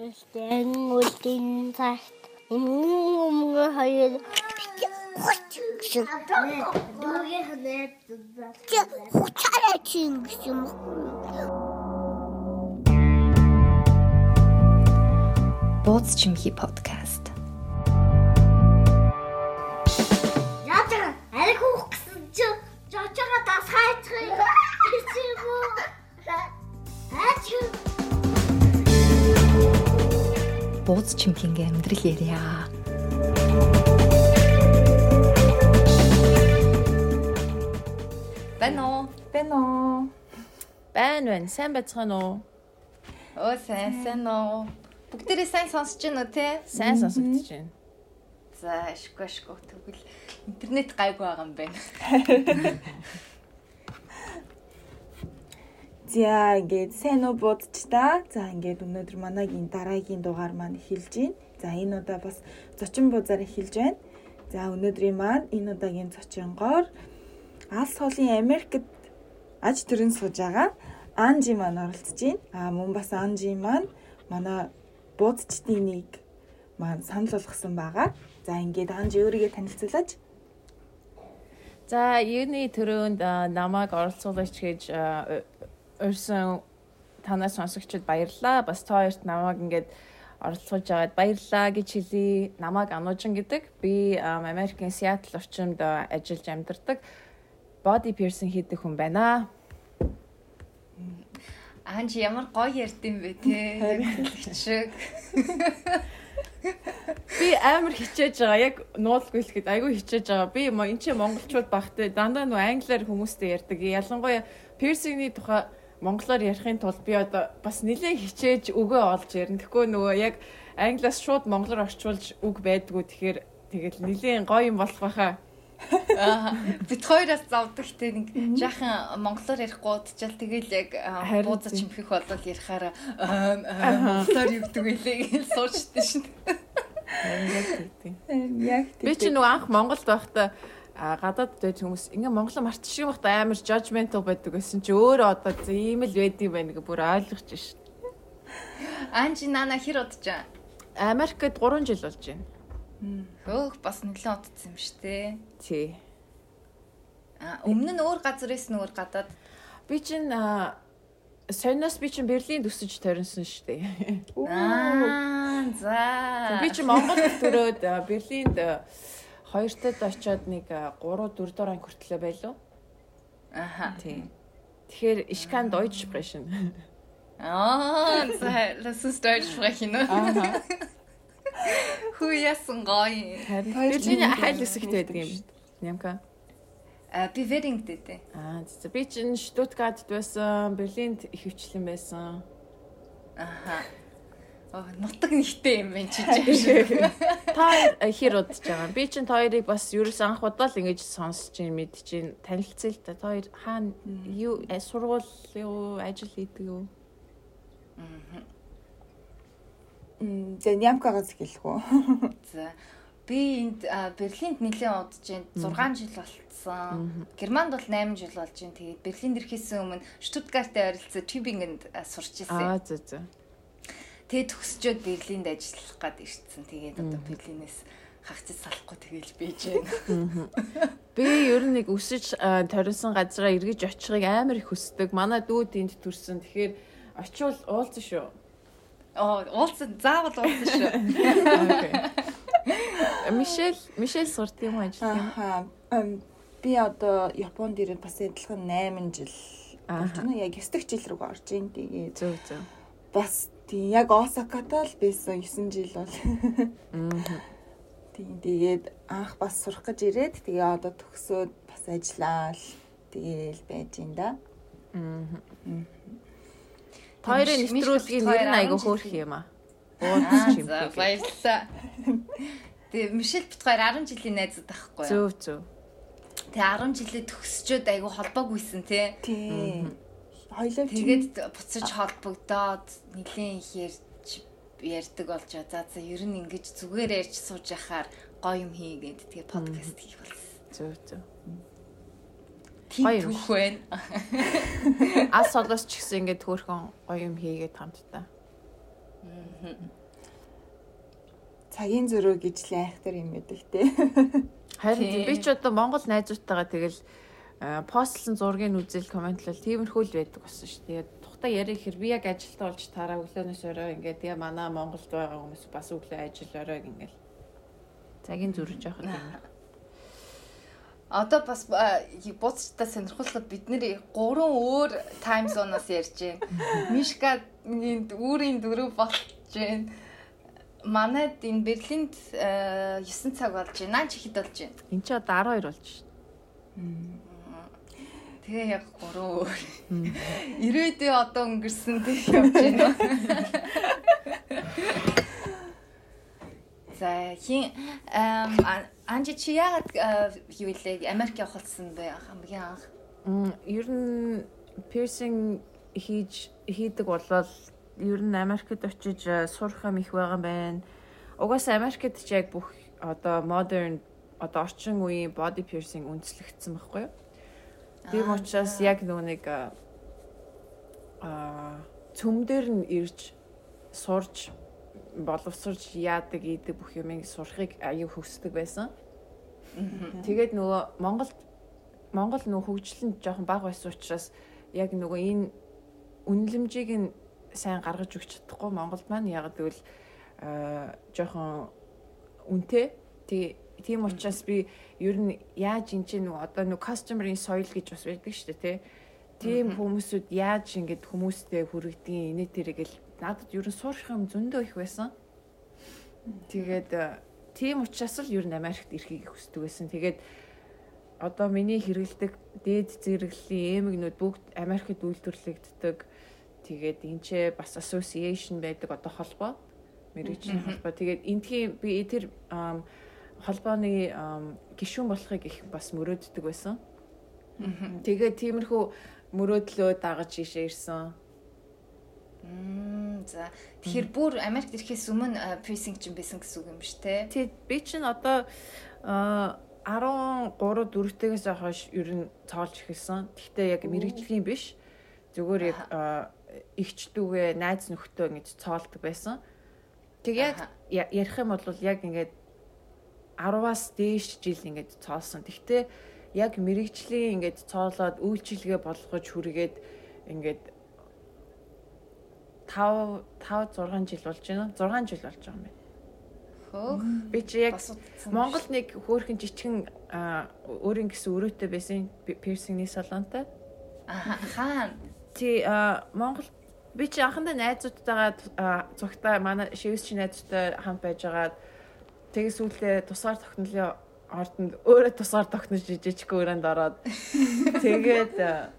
Гэхдээ үлдэн цагт өмнө хоёр гэсэн. Дүүгээ ханаад хуцаараа чинь гэсэн юм. Бууз чимхи подкаст. Яатар ариг хөөх гэсэн чи жочоо дас хайцгыг Бууз чимхинගේ амьдрал ярья. Байна уу? Байна байна. Сайн байцгаана уу? Оо сайн сайн уу? Бүгдээрээ сайн сонсож байна уу те? Сайн сонсогдож байна. За ашгүй ашгүй тэгвэл интернет гайгүй байгаа юм байна. За ингээд сайн уу будч та. За ингээд өнөөдөр манайгийн дараагийн дугаар маань эхэлж байна. За энэ удаа бас зочин бузаар эхэлж байна. За өнөөдрийн маань энэ удаагийн зочингоор Алс холын Америкт аж төрөн сууж байгаа Анжи маань оролцож байна. Аа мөн бас Анжи маань манай буудчдын нэг маань санал болгосон байгаа. За ингээд Анжи өөрийгөө танилцуулаач. За, юуны төрөнд а, намайг оролцуулаач гэж урьсан танаас сонсогчд баярлалаа. Бас та хоёрт намайг ингээд оролцуулж аваад баярлалаа гэж хэлье. Намайг Анужин гэдэг. Би Америкийн Сиэтл орчимд ажиллаж амьдардаг. Body piercing хийдэг хүн байна. Чи ямар гоё ярьд юм бэ те? Шиг. Би амар хичээж байгаа. Яг нуулгүй хэлэхэд айгүй хичээж байгаа. Би энэ чинь монголчууд багтай дандаа нөө англиар хүмүүстэй ярьдаг. Ялангуяа piercing-ний тухай монголоор ярихын тулд би одоо бас нэлээд хичээж өгөө олж ярина. Тэгэхгүй нөгөө яг англиас шууд монголоор орчуулж үг байдгүй. Тэгэхээр тэгэл нэлээд гоё юм болох байхаа. Аа бид хоёроос завдаг те нэг жаахан монголоор ярихгүй удчаал тэгэл яг аа, Харин бууз тийм. чимхэх болол ярихаараа аа, аа, монголоор гэдэг вэ гэж суучдээ шин. Яг Би чи нөгөө анх Монголд байхдаа а гадаад дээд хүмүүс ингээ монголоо мартчих юм байхдаа амар judgmental байдаг гэсэн чи өөрөө одоо ийм л байдığım байна гэж бүр ойлгож шин. Аан чи нана хэр удажаа? Америкт 3 жил болж байна. Хөөх бас нэлээд удсан юм шүү дээ. Тий. Аа өмнө нь өөр газар байсан өөр гадаад Би чинь а, сониос би чинь Берлинд өсөж төрөнсөн шүү дээ. Аа за. Би чинь Монголд төрөөд а, Берлинд а, хоёртод очиод нэг 3 4 дор анги хүртлээ байлуу. Аха. Тий. Тэгэхээр ich kann Deutsch sprechen. Аа lass uns Deutsch sprechen. Аа. Хүү ясан гоё. Берлиний жил хайл хэсэгт байдаг юм. Нямка. А би Верингтэй дээ. Аа за би чинь Штутгарт байсан, Берлинд их хвчлэн байсан. Аха. Нутаг нэгтэй юм байна чи чи. Та хэр удаж байгаа. Би чинь та хоёрыг бас ерөөс анх удаа л ингэж сонсож чинь мэдж чинь танилцъя л та. Та хоёр хаана юу э, сургууль юу ажил хийдэг юу? Мм, За Нямкагаас эхэлэх үү? За би энд Берлинд нэлээд удаж байна. 6 жил болцсон. Германд бол 8 жил болж байна. Тэгээд Берлинд ирэхээс өмнө Штутгарттай ойролцоо Тюбингенд сурч ирсэн. Аа за за. Тэгээд төгсчөөд Берлинд ажиллах гад ирсэн. Тэгээд одоо Берлинээс хагцаж салахгүй тэгээл бийж байна. Би ер нь нэг өсөж а, торинсон газараа эргэж очихыг амар их хүсдэг. Манай дүү тэнд төрсөн. Тэгэхээр очивол уулзсан шүү. Оо уулзсан заавал уулзсан шүү. Мишель, Мишель сурт юм ажил юм. Ам, Би одоо Японд ирээд бас адилхан 8 жил болж байна. Яг 9 жил рүү орж ийн тэгээд Зөв зөв. бас тийм яг Осаката л байсан 9 жил бол. Тийм тэгээд анх бас сурах гэж ирээд тэгээ одоо төгсөөд бас ажиллаа л тэгээл байж ин да. Мгм. Хоёрын нэвтрүүлгийн нэр нь айгүй 10 хөөрх юм аа. Аа Ууц чим. за баярлалаа. Тэгээ Мишель бит хоёр 10 жилийн найзууд байхгүй юу? Зөв зөв. Тэгээ 10 жилээ төгсчөөд айгүй холбоогүйсэн тий. Тийм. Хоёлоо Тэгээд буцаж холбогдоод нэлийн их ярьж ярьдаг болж. За за ер нь ингэж зүгээр ярьж сууж яхаар гоё юм хийгээд тэгээ подкаст хийх болсон. Зөв зөв. Тийм түүх байна. Ас солоос ч гэсэн ингээд хөөрхөн гоё юм хийгээд хамтдаа. Цагийн зөрөө гэж л айхтар юм байдаг те. Харин би ч одоо Монгол найзуудтайгаа тэгэл постлсон зургийг үзэл комментлал тиймэрхүү л байдаг болсон шүү. Тэгээд тухтай яриа хэр би яг ажилтаа болж тараа өглөөнөөс орой ингээд тэгээ манай Монголд байгаа хүмүүс бас өглөө ажил орой ингээл цагийн зүрж явах юм. Одоо бас а, бууцтай сонирхолтой бид нэр гурван өөр тайм зоноос ярьж байна. Мишкагийн үүрийн дөрөв болж байна. Манайд энэ Берлинд а, 9 цаг болж байна. Наач ихэд болж байна. Энд чи одоо 12 болж шүү. Тэгээ яг гурван өөр. Ирээдүйн одоо өнгөрсөн тэг явж байна. За хин ам анжи чи яагаад а, юу илээ Америк явахсан бэ хамгийн анх? Мм, Ер нь piercing хийж хийдэг болвол ер нь Америкт очиж э, сурах юм их байгаа юм байна. Угаасаа Америкт ч яг бүх одоо modern одоо орчин үеийн body piercing үндэслэгдсэн байхгүй юу? Тийм Аа, учраас яг нөгөө нэг аа цөм дээр нь ирж сурж боловсрж яадаг ийдэг бүх юмыг сурахыг аюу хүсдэг байсан. Тэгээд нөгөө Монголд Монгол нөгөө хөгжлөнд жоохон бага байсан учраас яг нөгөө энэ үнэлэмжийг нь сайн гаргаж өгч чадахгүй Монголд маань яг гэвэл аа жоохон үнэтэй. Тэг тийм учраас би ер нь яаж энэ чинь нөгөө одоо нөгөө customer-ийн соёл гэж бас байдаг шүү дээ тий. Тийм хүмүүсүүд яаж ингэж хүмүүстэй хүрэгдгийг инээ тэрэг л надад ер нь суурах юм зөндөө их байсан. Тэгээд э, тийм учраас л ер нь Америкт ирэхийг хүсдэг байсан. Тэгээд одоо миний хэрэгэлдэг дээд зэрэглэлийн эмэгнүүд бүгд Америкт үйлдвэрлэгддэг. Тэгээд энэ ч бас association байдаг одоо холбоо. Мэргэжлийн холбоо. Тэгээд эндхийн би тэр ам, холбооны гишүүн болохыг их бас мөрөөддөг байсан. Тэгээд тиймэрхүү мөрөөдлөө дагаж ийшээ ирсэн. Мм за тэгэхээр бүр Америкт ирэхээс өмнө piercing чинь байсан гэсэн үг юм шүү те. Тэг би чинь одоо а, 13 4-тээс хойш ер нь цоолж эхэлсэн. Гэхдээ яг мэрэгжлийн биш. Зүгээр яг а, ихчдүүгээ найз нөхдөө ингэж цоолдог байсан. Тэг яг ярих юм бол яг ингээд 10-аас дээш жил ингээд цоолсон. Гэхдээ яг мэрэгжлийн ингээд цоолоод үйлчилгээ болгож хүргээд ингээд 5 5 6 жил болж байна. 6 жил болж байгаа юм байна. Хөөх. Би чи яг. Монгол нэг хөөрхөн жижигэн өөрийн гэсэн өрөөтэй байсан пирсингний салонтой. Аха хаана? Ти Монгол би чи анхандаа найзуудтайгаа а, зугтаа манай шивс чи найзуудтай хамт байжгаад тэгээ сүүлдээ тусгаар тогтнолын ордонд өөрөө тусгаар тогтнож жижиг өрөөнд ороод тэгээд а,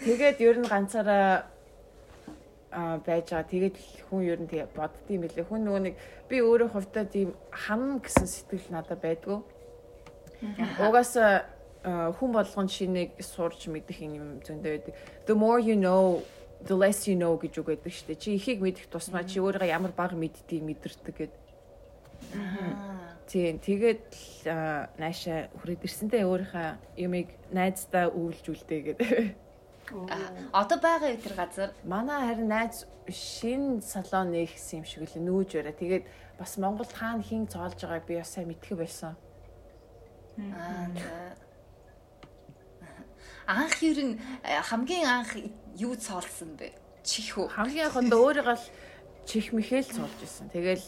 тэгээд ер нь ганцаараа а байж байгаа. Тэгээд хүн ер нь тэгээ боддгийм билээ. Хүн нөгөө нэг би өөрөө хувьдаа тийм хам гэсэн сэтгэл надад байдгүй. Угаасаа а, хүн болгонд шинийг сурч мэдэх юм зөндөө байдаг. The more you know, the less you know гэж үг байдаг шүү дээ. Чи ихийг мэдэх тусмаа чи өөрийгөө ямар бага мэддгийг мэдэрдэг гэд. Тийм. Тэгээд л а, наашаа хүрээд ирсэнтэй өөрийнхөө юмыг найздаа өвлж үлдээ гэдэг. Аа, Одоо байгаа юу тэр газар? Манай харин найз шин салон нэгсэн юм шиг л нүүж барай. Тэгээд бас Монголд хаана хин цоолж байгааг би бас сайн мэдхэ байсан. Аа. Анх ер нь э, хамгийн анх юу цоолсон бэ? Чих үү? Хамгийн анхнд өөрийгөө л чих мэхэл цоолж исэн. Тэгэл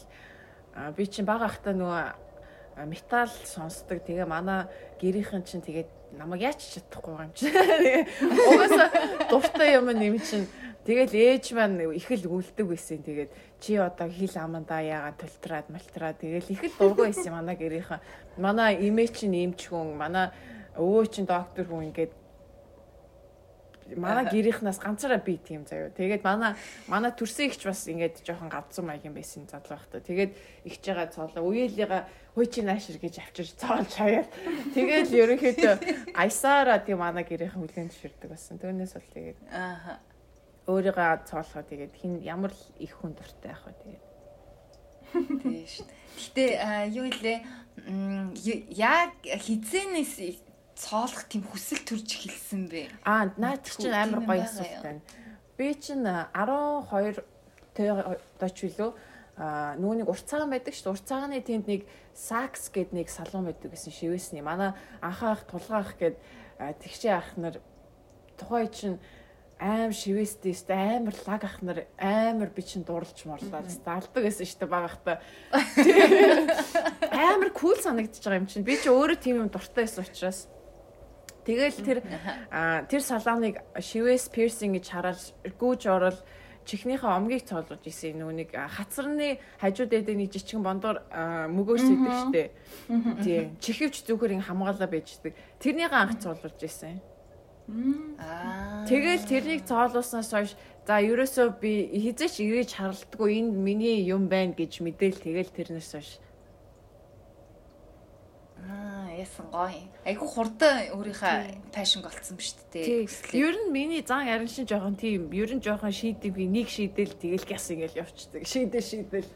а, би чинь бага ахта нөгөө металл сонсдог. Тэгээ манай гэрийнхэн чинь тэгээд намайг яаж ч чадахгүй юм чинь. Угаасаа дуртай юм нэм чинь Тэгэл ээж маань их л үлдэг байсан. Тэгээд чи одоо хил амандаа яагаад тултраад малтраа тэгэл их л дургүй байсан манай гэрийнхэн. Манай имээ чинь эмч хүн, манай өвөө чинь доктор хүн ингээд манай гэрийнхнаас ганцаараа би тийм заяа. Тэгээд манай манай төрсөн ихч бас ингээд жоохон гавцсан маягийн байсан залуу байхдаа. Тэгээд ихж байгаа цоолоо үеэлийга хой чи наашир гэж авчирч цоолж хаяад. Тэгээд ерөнхийдөө аясаараа тийм манай гэрийнхэн хүлэн зөвшөрдөг байсан. Түүнээс бол тэгээд Аа. өөрийгөө цоолохоо тэгээд хин ямар л их хүн дуртай байх вэ тэгээд. Тийм шүү. Гэтэ а, юу илээ яг хизэнээс цоолох тийм хүсэл төрж эхэлсэн бэ? Аа наад чинь амар гоё асуулт байна. Би чинь 12 тойч билүү а нүүнийг урцаагаан байдаг шүү дээ. Урцааганы тэнд нэг сакс гэд нэг салуун байдаг гэсэн шивээсний. Манай анхаах тулгаах гэд тэгшээ ах нар тухай чинь аим шивээстэй шүү дээ. Амар лаг ах нар амар би чинь дурлж морлаа. Далдаг гэсэн шүү дээ багахта. Амар кул санагдчихж байгаа юм чинь. Би чи өөрөө тийм юм дуртай байсан учраас Тэгэл тэр тэр салааныг шивээс пирсинг гэж хараад гүүж орол чихнийхээ омгийг цоолгож исэн нүуник хацарны хажууд эдэг нэг жижигэн бондор мөгөөс идэг штэ. Тийм. Чихвч зүгэр ин хамгаалаа байждаг. Тэрнийгээ анх цоолгож исэн. Аа. Тэгэл тэрнийг цоолуулснаас хойш за ерөөсөө би хизээч ирээж харалтгүй энэ миний юм байна гэж мэдээл тэгэл тэрнээс хойш Аа, яасан гоё. Айгу хурдан өөрийнхөө фэшн голцсон ба шүү дээ. Ер нь миний зан ярин шин жоохон тийм ер нь жоохон шийдэг би нэг шийдэл тэгэл гяс ингээл явчихдаг. Шийдэл шийдэл.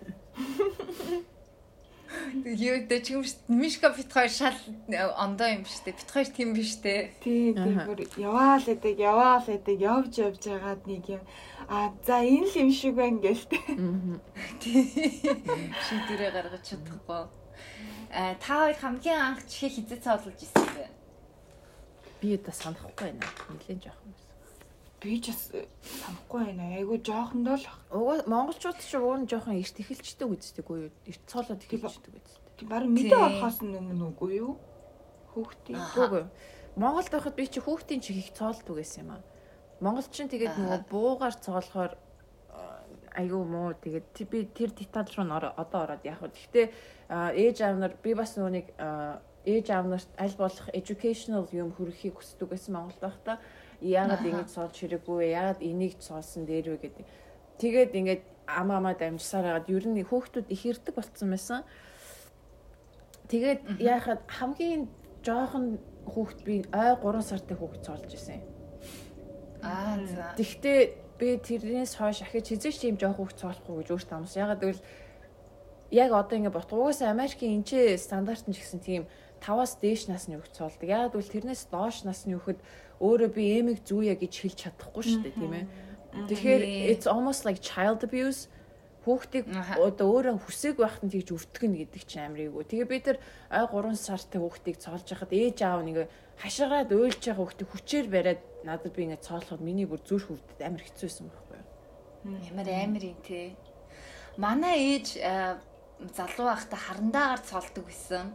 Юу дэ ч юм шүү дээ. Мишка бит хоёр шал ондоо юм дээ. Бит хоёр тийм биш дээ. Тий, тий бүр яваал эдэг, яваал эдэг, явж явж байгаад нэг юм. А за энэ л юм шиг байна гэлтэй. Шийдвэрээ гаргаж чадахгүй. Аа та хоёр хамгийн анх чихээ хизээ цоолуулж ирсэн бэ? Би одоо санахгүй байна. Нилээн жоохон байсан. Би ч бас санахгүй байна. Айгу жоохондоо л. Угаа монголчууд ч уг нь жоохон эрт эхэлчдэг үстдэг үгүй юу? Эрт цоолоод эхэлчдэг үстдэг. Тийм баруун мэдээ орохоос өмнө үгүй юу? Хүүхдийн. Үгүй. Монголд байхад би чи хүүхдийн чих их цоолдог байсан юм аа. Монголч чинь тэгээд нөгөө буугаар цоолохоор айгүй муу тэгээд би тэр деталь руу одоо ороод яг хөө. Гэхдээ ээж аав нар би бас нүуник ээж аав нарт аль болох educational юм хүргэхийг хүсдэг байсан Монголд байхдаа яагаад ингэж цоолж хэрэггүй яагаад энийг цоолсон дээр вэ гэдэг. Тэгээд ингээд ам амаа дамжсаар хагаад ер нь хүүхдүүд их ирдэг болцсон байсан. Тэгээд яахад хамгийн жоохон хүүхд би ой 3 сартай хүүхд цоолж исэн. Аа за. Би тэрнээс хойш ахиж хизээч тийм жоох хүүхд цоолохгүй гэж өөртөө амс. Ягаад гэвэл яг одоо ингэ бот угаасаа Америкийн энчээ стандарт нь ч гэсэн тийм 5-аас дээш насны хүүхд цоолдог. Ягаад гэвэл тэрнээс доош насны хүүхэд өөрөө би эмиг зүүя гэж хэлж чадахгүй шүү дээ, тийм ээ. Тэгэхээр it's almost like child abuse хүүхдийг одоо өөрөө хүсээг байхад нь тэгж өвтгөн гэдэг чинь амар ийгүү. Тэгээ би тэр ой 3 сартай хүүхдийг цоолж хахад ээж аав нэг хашираад уйлж байгаа хүүхдийг хүчээр бариад надад би ингэ цоолоход миний бүр зүрх өвдөд амар хэцүү байсан байхгүй юу. Ямар амар юм те. Манай ээж залуу байхдаа харандаагаар цоолдог байсан.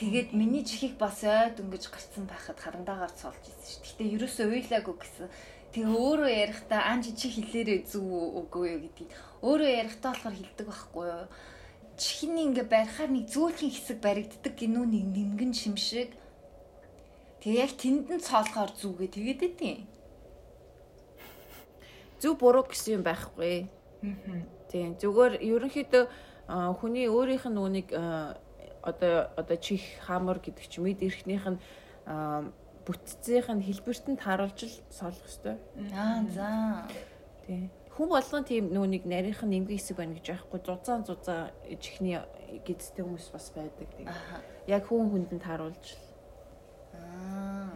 Тэгээд миний чихийг бас ойд өнгөж гарцсан байхад харандаагаар цоолж ирсэн шүү. Гэтэ ерөөсөө уйлаагүй гэсэн. Тэгээ өөрөө ярихдаа анжи чи хэлээрээ зүг үгүй юу гэдэг. Өөрөө ярихдаа болохоор хэлдэг байхгүй юу? Чихний ингээ барихаар нэг зөөлхөн хэсэг баригддаг гинүү нэг нингэн шимшиг. Тэгээ яг тэнд нь цоолохоор зүгээ тэгээд идэв. Зүг буруу гэсэн юм байхгүй. Тийм зүгээр ерөнхийдөө хүний өөрийнх нь нүуник одоо одоо чих хамар гэдэг чи мэд эрхнийх нь бүтцийнх нь хэлбэртэнд харуулж л соолох ёстой. Аа за. Тийм. Хүн болгон тийм нүуник нарийнх нь нэмгийн хэсэг байна гэж байхгүй зузаан зузаа чихний гидстэй хүмүүс бас байдаг. Яг хүн хүндэнд харуулж л. Аа.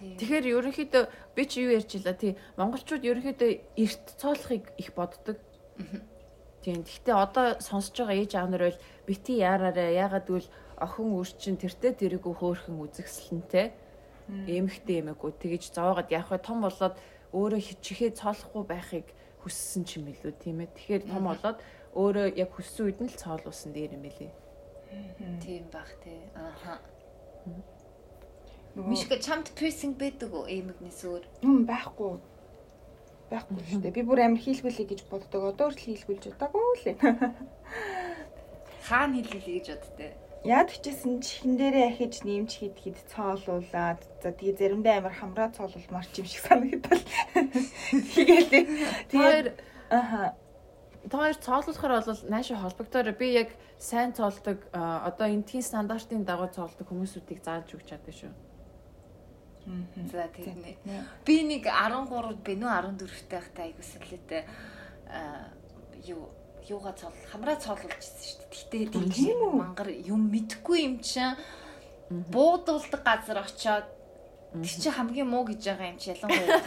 Тэгэхээр ерөнхийдөө би чи юу ярьж илаа тий монголчууд ерөнхийдөө эрт цоолохыг их боддог. Тийм. Гэхдээ одоо сонсож байгаа ээж аав нар бол бити яараарэ ягаад гэвэл охин үрчин тэртээ тэрэгүү хөөхөн үзэгсэлэнтэй эмхтэй эмээгүй тэгэж зовоогод яг хөө том болоод өөрөө чихээ цоолохгүй байхыг хүссэн ч юм билүү тийм ээ тэгэхээр том болоод өөрөө яг хүссэн үед нь л цоолуулсан дээр юм билий Тийм баг тий. Ааха. Мишка чамд пирсинг байдаг уу эмэгнээс өөр? Юм байхгүй. Байхгүй шүү дээ. Би бүр амар хийлгүүлээ гэж боддог. Одоо л хийлгүүлж удаагүй л. Хаана хэлээ гэж боддөө. Яад хичээсэн чихэн дээрээ ахиж нэмж хид хид цоолуулаад за тэгээ заримдаа амар хамраа цоолуулмар ч юм шиг санагдал. Тэгээл тэр аха та хоёр цоолуулахаар бол наашаа холбогдоор би яг сайн цоолдог одоо энтхийн стандартын дагуу цоолдог хүмүүсүүдийг зааж өгч чаддаг шүү. За тийм нэ. Би нэг 13-д би нөө 14-т байхдаа айгуу сэлээтэй юу юугаа цоол хамраа цоолуулж ирсэн шүү дээ. Гэтэ тийм мангар юм мэдхгүй юм чинь буудуулдаг газар очоод Тэр чи хамгийн муу гэж байгаа юм чи ялангуяа.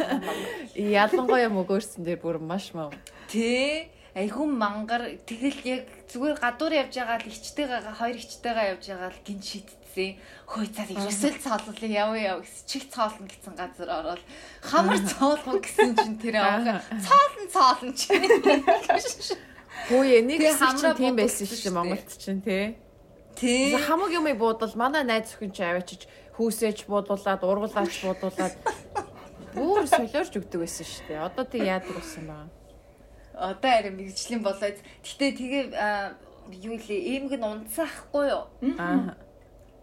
Ялангуяа мөгөөрсөн дээр бүр маш мав. Тэ айгүй мангар тэгэл яг зүгээр гадуур явж байгаа л ичтэйгээ хоёр ичтэйгээ явж байгаа л гин шидтсэн. Хөөе цаа ерөөсөө цооллоо яв яв гэсэн чих цоолно гэсэн газар ороод хамар цоолгоо гэсэн чинь тэр аваа цоолн цоолн чинь. Хөөе нэг хамраа тийм байсан шүү дээ Монголд чинь тий. Тэ Хамаг юмыг буудвал манай найз өхөн чи аваачиж хүүсэж буудуулаад ургуулаач буудуулаад бүр солиорч өгдөг байсан шүү дээ. Одоо тэг яадаг болсон байгаа. одоо арай мэрэгжлийн болоод гэтээ тэгээ юу лээ эемг нь унцаахгүй юу? Аа.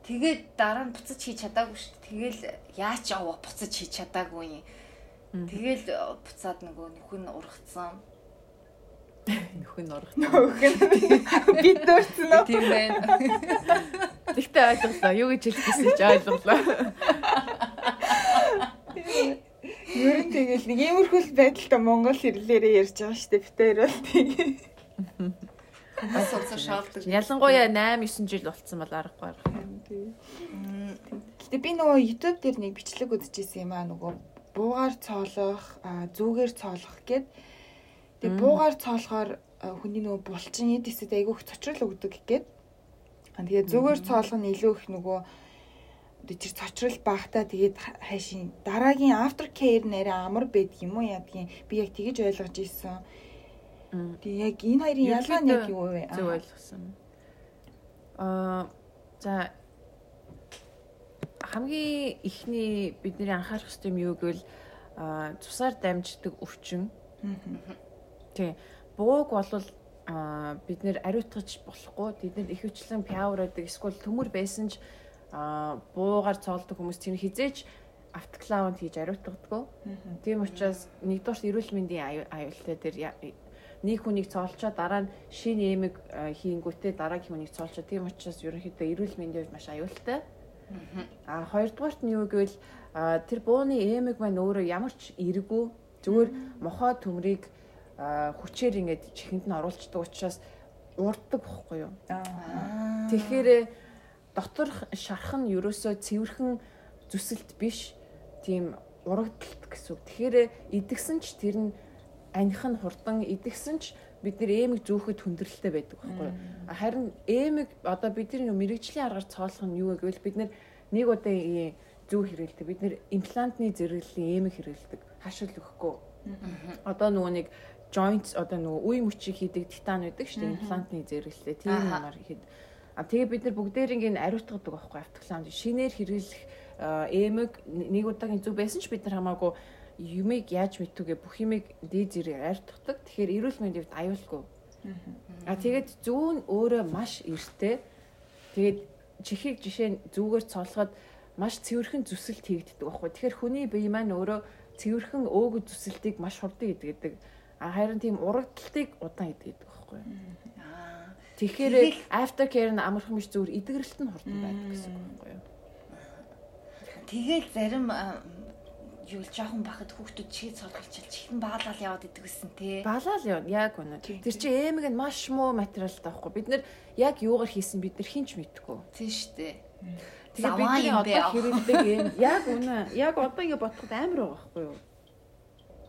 Тэгээд дараа нь буцаж хийж чадаагүй шүү дээ. Тэгэл яач аваа буцаж хийж чадаагүй юм. Тэгэл буцаад нөгөө нөхөн ургацсан. Нөхөн урах. Бид дөрцөн үү? Тийм байна. Тэгтээ ойлголоо. Юу гэж хэлэх гэсэн чи ойлголоо. Ер нь тэгэл нэг иймэрхүүл байдалтай Монгол хэрлээрээ ярьж байгаа шүү дээ. Битээр бол тэгээ. Уцаа шаалдаг. Ялангуяа 8 9 жил болцсон бол аргагүй арга. Гэтэ би нөгөө YouTube дээр нэг бичлэг үзчихсэн юм аа нөгөө буугаар цоолох, зүгээр цоолох гэд. Тэгээ буугаар цоолохоор а, хүний нөгөө булчин эдэсэд айгүйх цочрол өгдөг. А тэгээ зүгээр цоолох нь илүү их нөгөө тэр цочрол багтаа тэгээд ха- хайшин дараагийн after care нэрээ амар байдаг юм уу ядгийн би яг тэгэж ойлгож ирсэн. Тэгээ яг энэ хоёрын ялгаа нь яг юу вэ? Зөв ойлгосон. Аа за хамгийн ихний бидний анхаарах хэрэгтэй юм юу гэвэл аа цусаар дамждаг өвчин. Тий. Бууг болвол аа бид нэр ариутгаж болохгүй. Тэд нэр ихэвчлэн пяур байдаг эсвэл төмөр байсан ч аа буугаар цоолдог хүмүүс тэр хизээж автоклавнд хийж ариутгадаггүй. Тийм учраас нэгдүгээр эрүүл мэндийн аю- аюултай дээр нэг хүнийг цоолчоо дараа нь шинэ эмэг а, хийнгүүтээ дараагийн хүнийг цоолчоо. Тийм учраас ерөнхийдөө эрүүл мэндийн хувьд маш аюултай. А хоёрдугаарт нь юу гэвэл а, тэр бууны эмэг маань өөрөө ямар ч эргүү зүгээр мохоо төмрийг а, хүчээр ингээд чихэнд нь оруулцдаг учраас урддаг бохгүй юу. Тэгэхээр доторх шарах нь ерөөсөө цэвэрхэн зүсэлт биш тийм урагдалт гэсэн үг. Тэгэхээр идэгсэн ч тэр нь аних нь хурдан идэгсэн ч бид нэр эмэг зүүхэд хүндрэлтэй байдаг байхгүй юу. Харин эмэг одоо бидний мэрэгжлийн аргаар цоолох нь юу вэ гэвэл бид нэг удаа зүү хэрэгэлдэг. Бид нэр имплантны зэрэглэлийн эмэг хэрэгэлдэг. Хашил өгөхгүй. Одоо нөгөө нэг joints одоо нөгөө үе мөчийг хийдэг титан байдаг шүү дээ. Имплантны зэрэглэлээ тийм юмар хэд. А тэгээ бид нар бүгдээрийг ин ариутгадаг байхгүй автоклаунд шинээр хэрэглэх эмэг нэг удаагийн зүг байсан ч бид нар хамаагүй юмыг яаж мэдвүгэ бүх юмыг дээд зэрэг ариутгадаг. Тэгэхээр эрүүл мэндийн хувьд аюулгүй. А тэгээд зүүн өөрөө маш эртээ. Тэгээд чихийг жишээ зүгээр цолоход маш цэвэрхэн зүсэлт хийгддэг байхгүй. Тэгэхээр хүний бие маань өөрөө цэвэрхэн өөгд зүсэлтийг маш хурдан хийдэг. А харин тийм урагдалтыг удаан хийдэг байхгүй. Аа. Тэгэхээр after care нь амархан биш зүгээр идэгрэлт нь хурдан байдаг гэсэн үг байхгүй юу? Тэгэл зарим юу л жоохон бахад хүүхдүүд чихээ цолголчил чихэн баалал яваад идэг гэсэн те. Балаал юу яг үнэ. Тэр чинь эмэг нь маш муу материалтай байхгүй. Бид нэр яг юугаар хийсэн бид нар хинч мэдгүй. Тийм штэ. Тэгээ Заваа бидний одоо хэрэгдэг юм. Яг үнэ. Яг одоо ингэ бодоход амар байгаа байхгүй юу?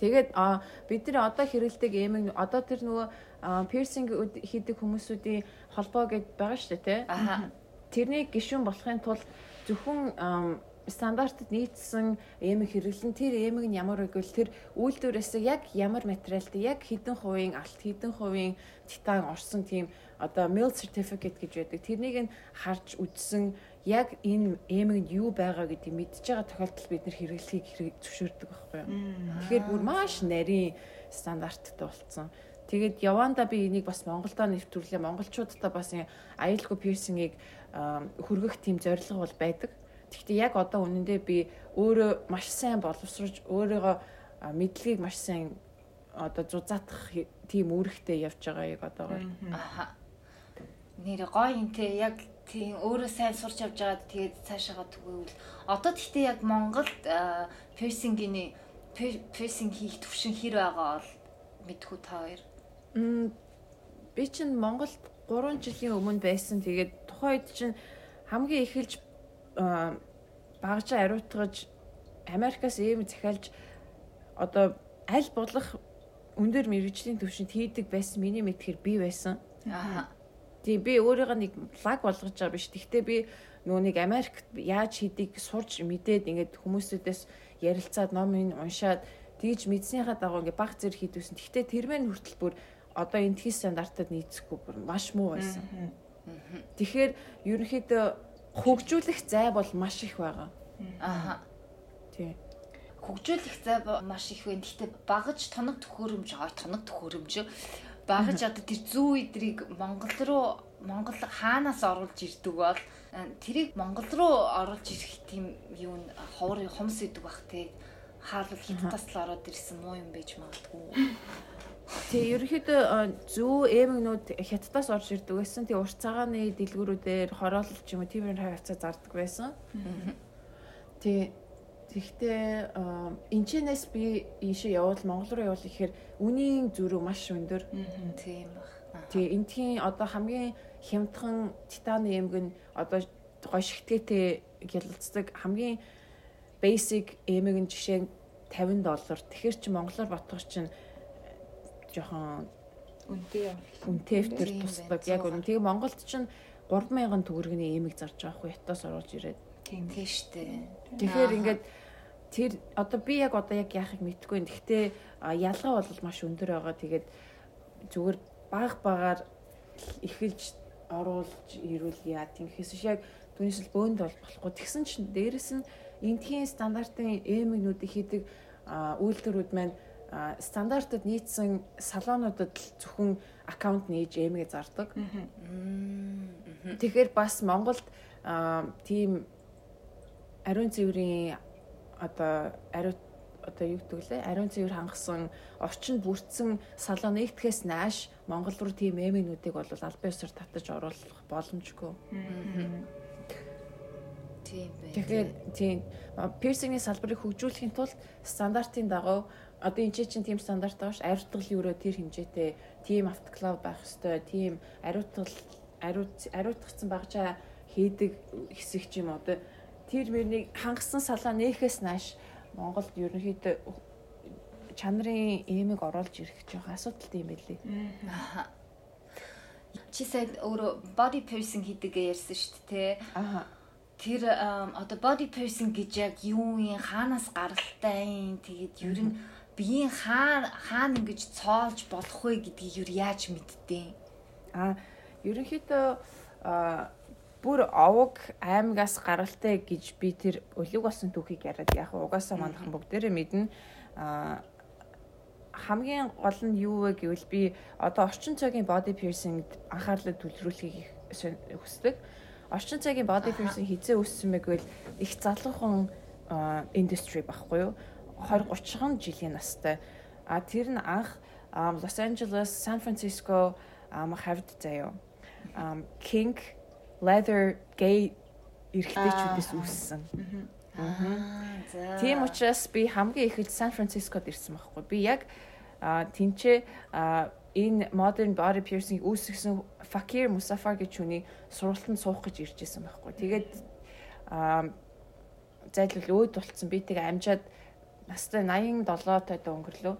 Тэгээд а бидний одоо хэрэглэдэг эмэг одоо тэр нөгөө пирсинг хийдэг хүмүүсүүдийн холбоо гэд байгаа шүү дээ. Аха. Тэрний гишүүн болохын тулд зөвхөн стандартад нийцсэн эмэг хэрэглэн тэр эмэг нь ямар гэвэл тэр үйлдвэрээс яг ямар материалтай яг хэдэн хувийн алт хэдэн хувийн титан орсон тийм одоо mill certificate гэж байдаг. Тэрнийг нь харж үзсэн яг энэ эмэг нь юу байгаа гэдгийг мэдж байгаа тохиолдолд бид нэр хэрэглэхийг хэрэг зөвшөөрдөг байхгүй юу. Тэгэхээр бүр маш нарийн стандарттай болсон. Тэгээд яванда би энийг бас Монголдо нэвтрүүлээ. Монголчуудаа бас энэ аюулгүй пирсингийг аа, хүргэх тийм зорилго бол байдаг. Гэхдээ яг одоо үнэндээ би өөрөө маш сайн боловсруулж өөрийгөө мэдлэгийг маш сайн одоо зузаатах тийм үүрэгтэй явж байгаа яг одоогоор. Аха. Нэр гоё юм те яг тийм өөрөө сайн сурч явж байгаад тэгээд цаашаага түгээвэл одоо тэгтээ яг Монголд пирсингийн пирсинг хийх төвшин хэр байгаа бол мэдхүү та хоёр. Би чинь Монголд 3 жилийн өмнө байсан. Тэгээд тухайн үед чинь хамгийн эхэлж аа, багажаа ариутгаж Америкаас ийм захиалж одоо аль болох өндөр мэрэгжлийн төвшөнд хийдэг байсан миний мэдхээр би байсан. Аа. Тийм би өөрийгөө нэг лаг болгож байгаа биш. Гэхдээ би нөгөө нэг Америкт яаж хийдийг сурч мэдээд ингээд хүмүүсүүдээс ярилцаад ном уншаад тэгж мэдснийхаа дагуу ингээд баг зэрэг хийдвсэн. Гэхдээ тэрмэн хүртэл бүр одоо энэ тхий стандартад нийцэхгүй бүр маш муу байсан. Тэгэхээр ерөнхийдөө хөгжүүлэх зай бол маш их байгаа. Аа. Тийм. хөгжүүлэх зай маш их байна. Гэхдээ багаж тоног төхөөрөмж, ой тоног төхөөрөмж багаж одоо тэр зүү идрийг Монгол руу Монгол хаанаас оруулж ирдэг бол э, тэрийг Монгол руу оруулж ирэх тийм юу н ховор хомс идэг бах те хаалал хятадас л ороод ирсэн муу юм байж магадгүй. Тэгээ ерөнхийдөө э, зүү эмэгнүүд хятадаас орж ирдэг байсан. Тэгээ урт цагааны дэлгүүрүүдээр хороолол ч юм уу тиймэр хавцаа зардаг байсан. Тэгээ тэгтээ энэчнээс би ийшээ явбал Монгол руу явбал ихээр үнийн зүрх маш өндөр. Тийм бах. Тэгээ энтхийн одоо хамгийн хямдхан титаны эмэг нь одоо гой шигтгээтэй гялалцдаг хамгийн basic эмэг нь жишээ нь 50 доллар. Тэгэхээр чи монголоор ботгор чинь жоохон Үнтэй юм. үнэтэйвтер Тийм тусдаг. Яг үнэ. Тэгээ Монголд чинь 3000 төгрөгийн эмэг зарж байгаа хгүй ятаас оруулж ирээд. Тийм. Тийм штэ. Тэгэхээр Аа. ингээд тэр одоо би яг одоо яг яахыг мэдэхгүй юм. Гэхдээ ялгаа бол маш өндөр байгаа. Тэгээд зүгээр баг багаар эхэлж оруулж ирүүл яа биш яг түүнээс л бөөнд бол болохгүй. Тэгсэн чинь дээрэс нь эндхийн стандартын эмэгнүүдийг хийдэг үйлдвэрүүд маань стандартад нийцсэн салонуудад л зөвхөн аккаунт нээж эмэгээ зардаг. Тэгэхээр бас Монголд тийм ариун цэврийн одоо ариун одоо юу гэдэг лээ ариун цэвэр хангасан орчинд бүрдсэн салон нэгтгэхээс нааш Монгол руу тийм эмээнүүдийг бол албан ёсоор татаж оруулах боломжгүй. Тийм бай. Тэгэхээр тийм пирсингийн салбарыг хөгжүүлэхийн тулд стандартын дагуу одоо энэ чинь тийм стандарт байгаа ш ариутгал юуруу тэр хэмжээтэй тийм автоклав байх ёстой тийм ариутгал ариут ариутгацсан багжаа хийдэг хэсэг ч юм одоо тэр мөрнийг хангасан салаа нээхээс нааш Монголд ерөнхийдөө чанарын эмэг оруулж ирэх жоох асуудалтай юм байлээ. Чи сая өөрөө body piercing хийдэгээ ярьсан шүү дээ. те. Аа. Тэр одоо body piercing гэж яг юу юм хаанаас гаралтай юм тэгээд ер нь биеийн хаа хаана ингэж цоолж болох вэ гэдгийг юу яаж мэдтээ. А ерөнхийдөө бүр овог аймагаас гаралтай гэж би тэр өлөг болсон түүхийг яриад яг угаасаа манайхан бүгдээрээ мэднэ. А хамгийн гол нь юу вэ гэвэл би одоо орчин цагийн body piercing анхаарлаа төвлөрүүлэхийг хүсдэг. Орчин цагийн body piercing хизээ өссөн бэ гэвэл их залуухан индастри багхгүй юу? 20 30 жилийн настай. А тэр нь анх ам, Los Angeles, San Francisco ам хавьд заяа. Ам King leather gay эрхтэйчүүдээс үүссэн. Аа. Тийм учраас би хамгийн ихэд Сан Францискод ирсэн байхгүй. Би яг тэнцээ энэ modern body piercing үүсгэсэн Fakir Musaffar гэж хүний сургалтанд суух гэж ирж исэн байхгүй. Тэгээд зайлвал өөд болцсон би тэг амжаад настай 87 тойд өнгөрлөө.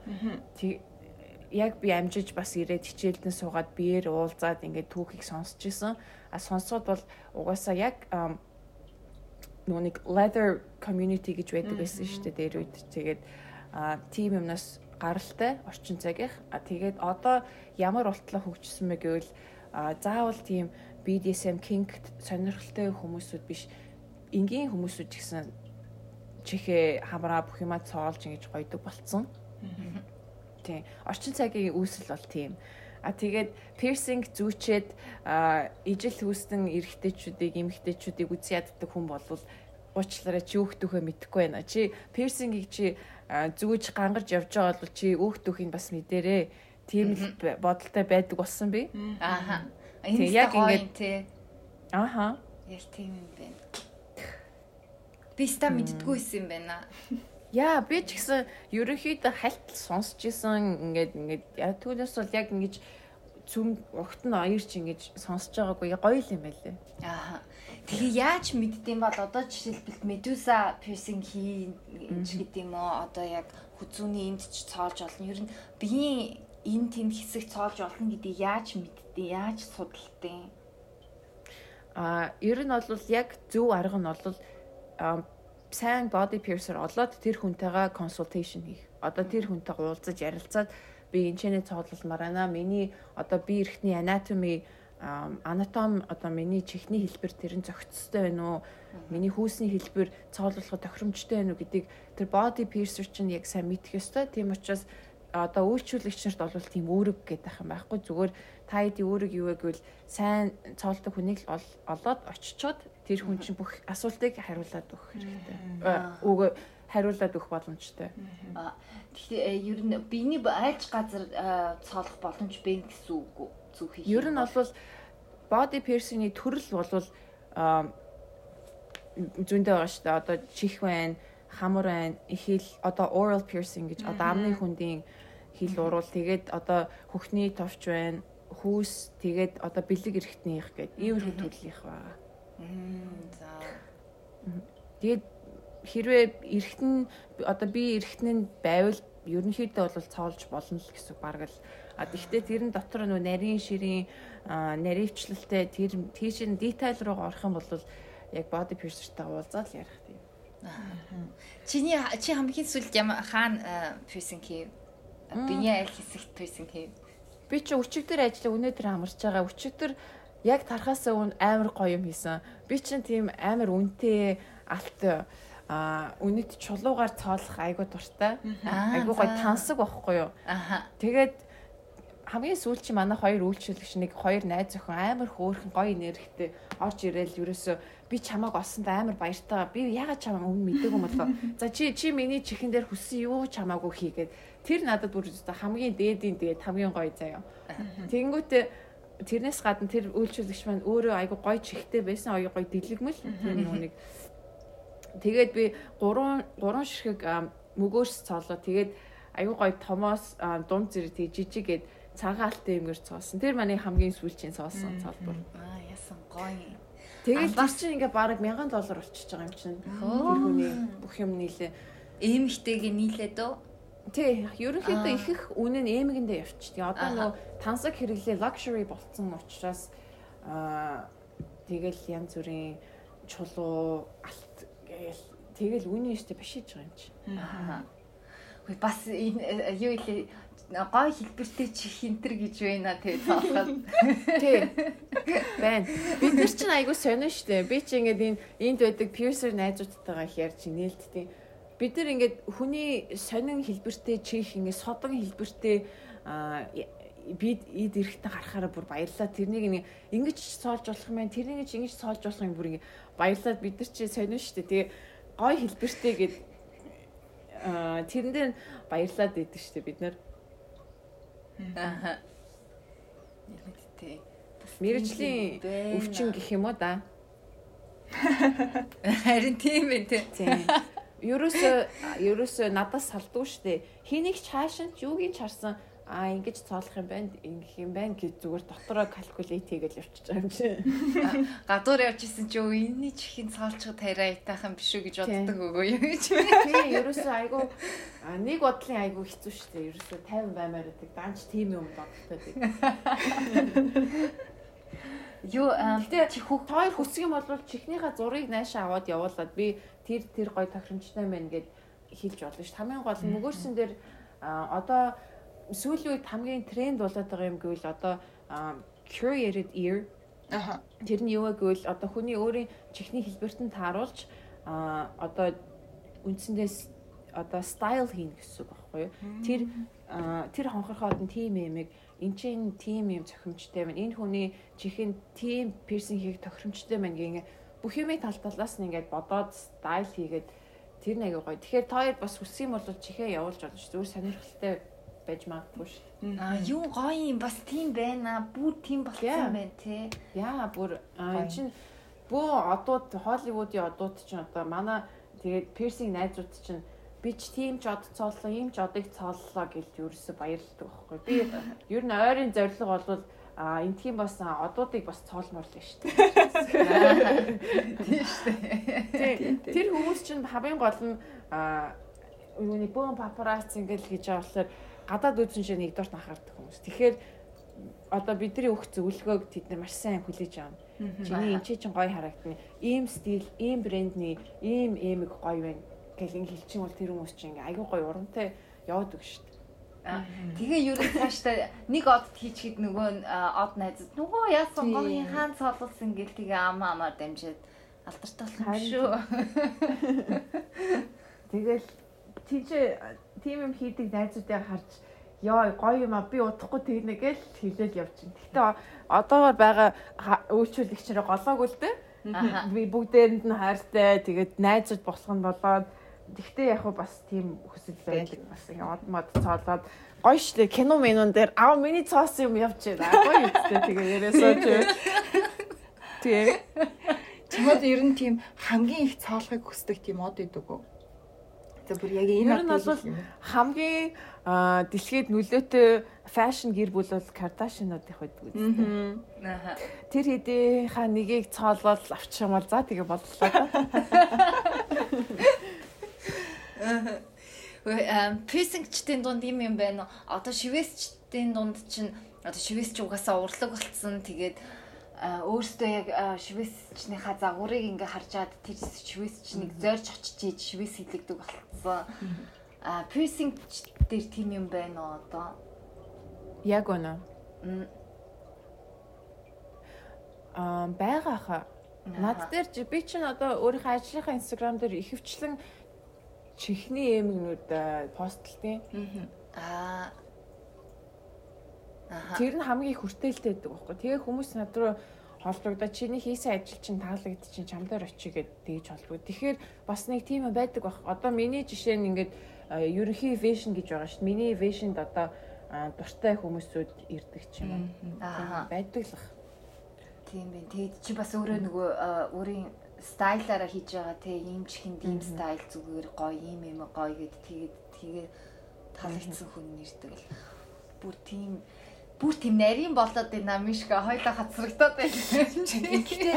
Яг би амжиж бас ирээд хичээлдэн суугаад биеэр уулзаад ингээд түүхийг сонсч исэн. А сонсоод бол угаасаа яг нөгөө нэг leather community гэж байдаг байсан шүү дээ дээр үед. Тэгээд а тим юмнаас гаралтай орчин цагийнх. А тэгээд одоо ямар болтлоо хөгжсөн мэ гэвэл заавал тийм BDSM kink сонирхолтой хүмүүсүүд биш энгийн хүмүүсүүд ч гэсэн чихээ хамраа бүх юмаа цоолж ингэж гойдог болцсон. Тийм. Орчин цагийн үүсэл бол тийм. А тэгээд piercing зүүчээд ижил хүүстэн эрэгтэйчүүдийг эмэгтэйчүүдийг үгүй яддаг хүн болвол уучлаарай чи өөхтөхөө мэдэхгүй байна. Чи piercing-ийг чи зүүж гангарч явж байгаа бол чи өөхтөхийг бас мэдэрээ. Тийм л бодолтой байдаг болсон би. Ааха. Тэг, яг яг ингэ ингээд- тий. Аха. Яг тийм юм байна. Би ста мэддггүй юм байна. Яа, би ч гэсэн ерөнхийдөө хальт сонсч исэн ингээд ингээд яг түүнээс бол яг ингэж цүм огт нь оёрч ингэж сонсож байгаагүй гоё л юм байлээ. Аа. Тэгээ яаж мэддэм бол одоо жишээлбэл медуза piercing хийн гэдэг юм уу? Одоо яг хүзүүний энд ч цоолж олно. Ер нь биеийн энэ тэнд хэсэг цоолж олно гэдгийг яаж мэддээ? Яаж судалдیں۔ А ер нь бол яг зөв арга нь бол сайн body piercer олоод тэр хүнтэйгээ consultation хийх. Одоо тэр хүнтэйгээ уулзаж ярилцаад би энэ чэнэ цоололмаар байна. Миний одоо би эрхтний anatomy анатом одоо миний чихний хэлбэр тэр нь зохицтой байна уу? Миний хүүсний хэлбэр цоолуулах тохиромжтой байна уу гэдгийг тэр body piercer чинь яг сайн мэдэх ёстой. Тийм учраас одоо үйлчлүүлэгч нарт бол тийм үүрэг гэдэг юм байхгүй зүгээр та хэдийн үүрэг юу вэ гэвэл сайн цоолдог хүнийг олоод очичоод тэр хүн чинь бүх асуултыг хариулаад өгөх хэрэгтэй. Үгүй хариулаад өгөх боломжтой. Тэгэхээр ер нь биений айж газар цоолох боломж бэ гэсэн үг үү? Зүг хийх. Ер нь бол body piercing-ийн төрөл бол зүүндээ байгаа шүү дээ. Одоо чих байна, хамар байна, ихэл одоо oral piercing гэж одоо амны хүндийн хил уруул тэгээд одоо хөхний товч байна, хүүс тэгээд одоо бэлэг эрэхтнийх гэдэг иймэрхүү төрлийнх байгаа. За. Тэгээд хэрвээ эрэхтэн одоо би нь байвал ерөнхийдөө бол цоолж болно л гэсэн баг л а тэгвэл тэрэн дотор нөө нарийн ширийн наривчлалтай тэр тийшин детайл руу орох юм бол яг body piercer-тай уулзаад ярих тийм. Чиний чи хамгийн сүүлд ямар хаана piercing хийв? Биений аль хэсэгт piercing хийв? Би чи өчигдөр ажлаа өнөөдөр амарч байгаа. Өчигдөр яг тархаасаа өн амар гоё юм хийсэн. Би чинь тийм амар үнэтэй алт а үнэт чулуугаар цоолох айгуу дуртай. Айгуу гоё тансаг байхгүй юу? Аха. Тэгээд хамгийн сүүл чи манай хоёр үйлчлэгч нэг хоёр найз охин амар хөөрхөн гоё нэрхтэй орж ирээл ерөөсөө би чамааг олсонд амар баяртай. Би ягаад чамаа өмнө мэдээгүй юм болоо. За чи чи миний чихэн дээр хүссэн юу чамаагүй хийгээд тэр надад бүр хамгийн дээдийн тэгээд хамгийн гоё заяа. Тэнгүүтээ тэрнээс гадна тэр үйлчлэгч маань өөрөө айгу гоё чихтэй байсан гоё гоё дэлгэмэл тэр нүг. Тэгээд би гурван гурван ширхэг мөгөөс цоолоо тэгээд айгу гоё томоос дунд зэрэг тэг жижигээд цагаалтай юмэр цоосон тэр манай хамгийн сүүлчийн цоосон цаалбар Аа ясан гоё. Тэгээд бас чинь ингээ баг 1000 доллар болчихж байгаа юм чинь. Тэр хүний бүх юм нийлээ. эмхтэйг нийлээд үү? Тий, ерөнхийдөө их их үнэ нь эмгэндээ явчихдаг. Одоо нөө тансаг хэрэглээ luxury болцсон учраас аа тэгэл янз бүрийн чулуу алт гээл тэгэл үнийн өстэй башиж байгаа юм чи. Аа. Хөөе бас энэ юу илээ гой хэлбэртэй чих хинтер гэж байна тэгээ таахад. Тий. Байн. Бид нар чинь айгуу сонио штэ. Би чи ингээд энэ энд байдаг piercer найзуудтайгаа их ярьж нээлттэй. Бид нар ингээд хүний сонин хэлбэртэй чих ингээд содон хэлбэртэй бид эд эрэхтэй гарахаараа бүр баярлаа. Тэрнийг нэг ингэж соолж болох юм байна. Тэрнийг ингэж соолж болох юм бүр ингэ баярлаад бид нар чи сонио штэ. Тэгээ гой хэлбэртэй гэд аа тэрэн дээр баярлаад идэв штэ бид нар. Аа. Нэмэгдтэй. Мэргэжлийн өвчин гэх юм уу да. Харин тийм тий. Тийм. Ерөөсөө ерөөсөө надаас салдгүй штэ. Хэнийг ч хаашаа ч юуг нь ч харсан а ингэж цоолох юм байна ингэх юм байна гэж зүгээр дотороо калкулейт хийгээл явчихж байгаа юм чи. Гадуур явжсэн чи өө энэний чихийн цоолчод тарай айтайхан биш үү гэж боддог өгөө юу гэж. Тийм ерөөсөө айгу а, нэг бодлын айгу хэцүү шүү дээ. Ерөөсөө 50 баймаар байдаг. Данч тийм юм боддог. Юу Гэтэ чи хөх хоёр хүсэх юм бол чихнийхаа зургийг наашаа аваад явуулаад би тэр тэр гой тохиромжтой байна гэд хэлж болно ш. Хамгийн гол нь мөгөөсөн дээр одоо сүүлийн үед хамгийн тренд болоод байгаа юм гэвэл одоо curated ear Аха. Тэр нь юу вэ гэвэл одоо хүний өөрийн чихний хэлбэрт нь тааруулж одоо үндсэндээ с- одоо стайл хийнэ гэсэн үг байхгүй юу? Тэр тэр хонхорхоод нь тийм юмэг эн чинь тийм юм зохимжтой байна. Энэ хүний чихэнд тийм пирсинг хийх тохиромжтой байна гэнгээ бүх юмыг тал талаас нь ингээд бодоод стайл хийгээд тэр нэг гоё. Тэгэхээр та хоёр бас хүсэх юм бол чихээ явуулж болно шүү. Зүгээр сонирхолтой байж магадгүй шүү. А юу гоё юм бас тийм байна. Бүр тийм болсон байна тий. Яа бүр энэ чинь бөө одууд Холливуудын одууд чинь одоо манай тэгээд пирсинг найзууд чинь би ч тийм ч од цооллоо, ийм ч одыг цооллоо гэж ерөөсө баярлдаг байхгүй. Би ер нь ойрын зорилго бол а энтхийн бас одуудыг бас цоолмоор л шүү дээ. Тийм шүү дээ. Тэр хүмүүс чинь хамгийн гол нь а юуны бөөн папарац ингээл хийж байгаа болохоор гадаад үзэн шиг нэгдүгээр нь анхаардаг хүмүүс. Тэгэхээр одоо бидний өгөх зөвлөгөөг тэд нар маш сайн хүлээж авна. Чиний энэ чинь гоё харагдана. Ийм стил, ийм брендний, ийм эмэг гоё байна гэл ингэ хэлчих юм бол тэр хүмүүс чинь ингээ аягүй гоё урамтай яваад үг шүү дээ. Тэгээ юу нэг цааштай нэг од хийчихэд нөгөө од найзад нөгөө яасан гоё хаан цолуулсан гэл тэгээ амаа амаар дамжаад алдартай болох юм шүү. Тэгэл тийч тийм юм хийдэг найзуудыг харж ёо гоё юм а би удахгүй тэгнэ гэл хэлэл явчихна. Гэхдээ одоогоор байгаа үйлчлүүлэгчрээ голоогүй л дээ. Би бүгдээрэнд нь хайртай тэгээд найзууд нь болоод Тэгтээ яг бас тийм хүсэл байдаг бас ингээ од мод цоолоод гоё штэ кино менон дээр аа миний цоос юм явж байна. Гоё үстэй тэгээ яриасаа чи. Тэгээ. Чамд ер нь тийм хамгийн их цоолохыг хүсдэг тийм од идэг үү? За бүр яг энэ нь бол хамгийн дэлхийд нөлөөтэй фэшн гэр бүл бол Кардашинуудын байдаг үстэй. Тэр хэдийнхаа нэгийг цоолол авчихмаар за тэгээ боллоо. Писингчдийн дунд юм юм байна уу? Одоо шивэсчдийн дунд чинь одоо шивэсч угаасаа урлаг болцсон. Тэгээд өөртөө яг шивэсчнийхаа загварыг ингээ харж чад тэр шивэсчнийг зорж очиж ийж шивэс хилэгдэг болцсон. А писингч дээр тийм юм байна уу одоо? Яг үнэ. Аа байгаа хаа. Над дээр би чинь одоо өөрийнхөө ажлынхаа инстаграм дээр ихэвчлэн чихний эмгнүүд постлтیں۔ Аа. Аа. Тэр нь хамгийн хүртээлтэй байдаг байхгүй. Тэгээ хүмүүс над руу холбогдоод чиний хийсэн ажил чинь таалагдчих чинь чамдаар очие гэд тэгж холбогд. Тэгэхээр бас нэг тийм байдаг байх. Одоо миний жишээ нь ингээд ерөнхий vision гэж байгаа шүү. Миний vision-д одоо дуртай хүмүүсүүд ирдэг ч юм уу. Аа. Байдаг л бах. Тийм байх. Тэгээд чи бас өөрөө нөгөө өөрийн стайлаараа хийж байгаа те ийм чихэнд ийм стайл зүгээр гоё ийм юм гоё гэд тэгээд тэгээ таалагдсан хүн нэрдэг л. Бүр тийм бүр тийм нарийн болоод байна мишка. Хоёлаа хацрагдаад байна. Гэхдээ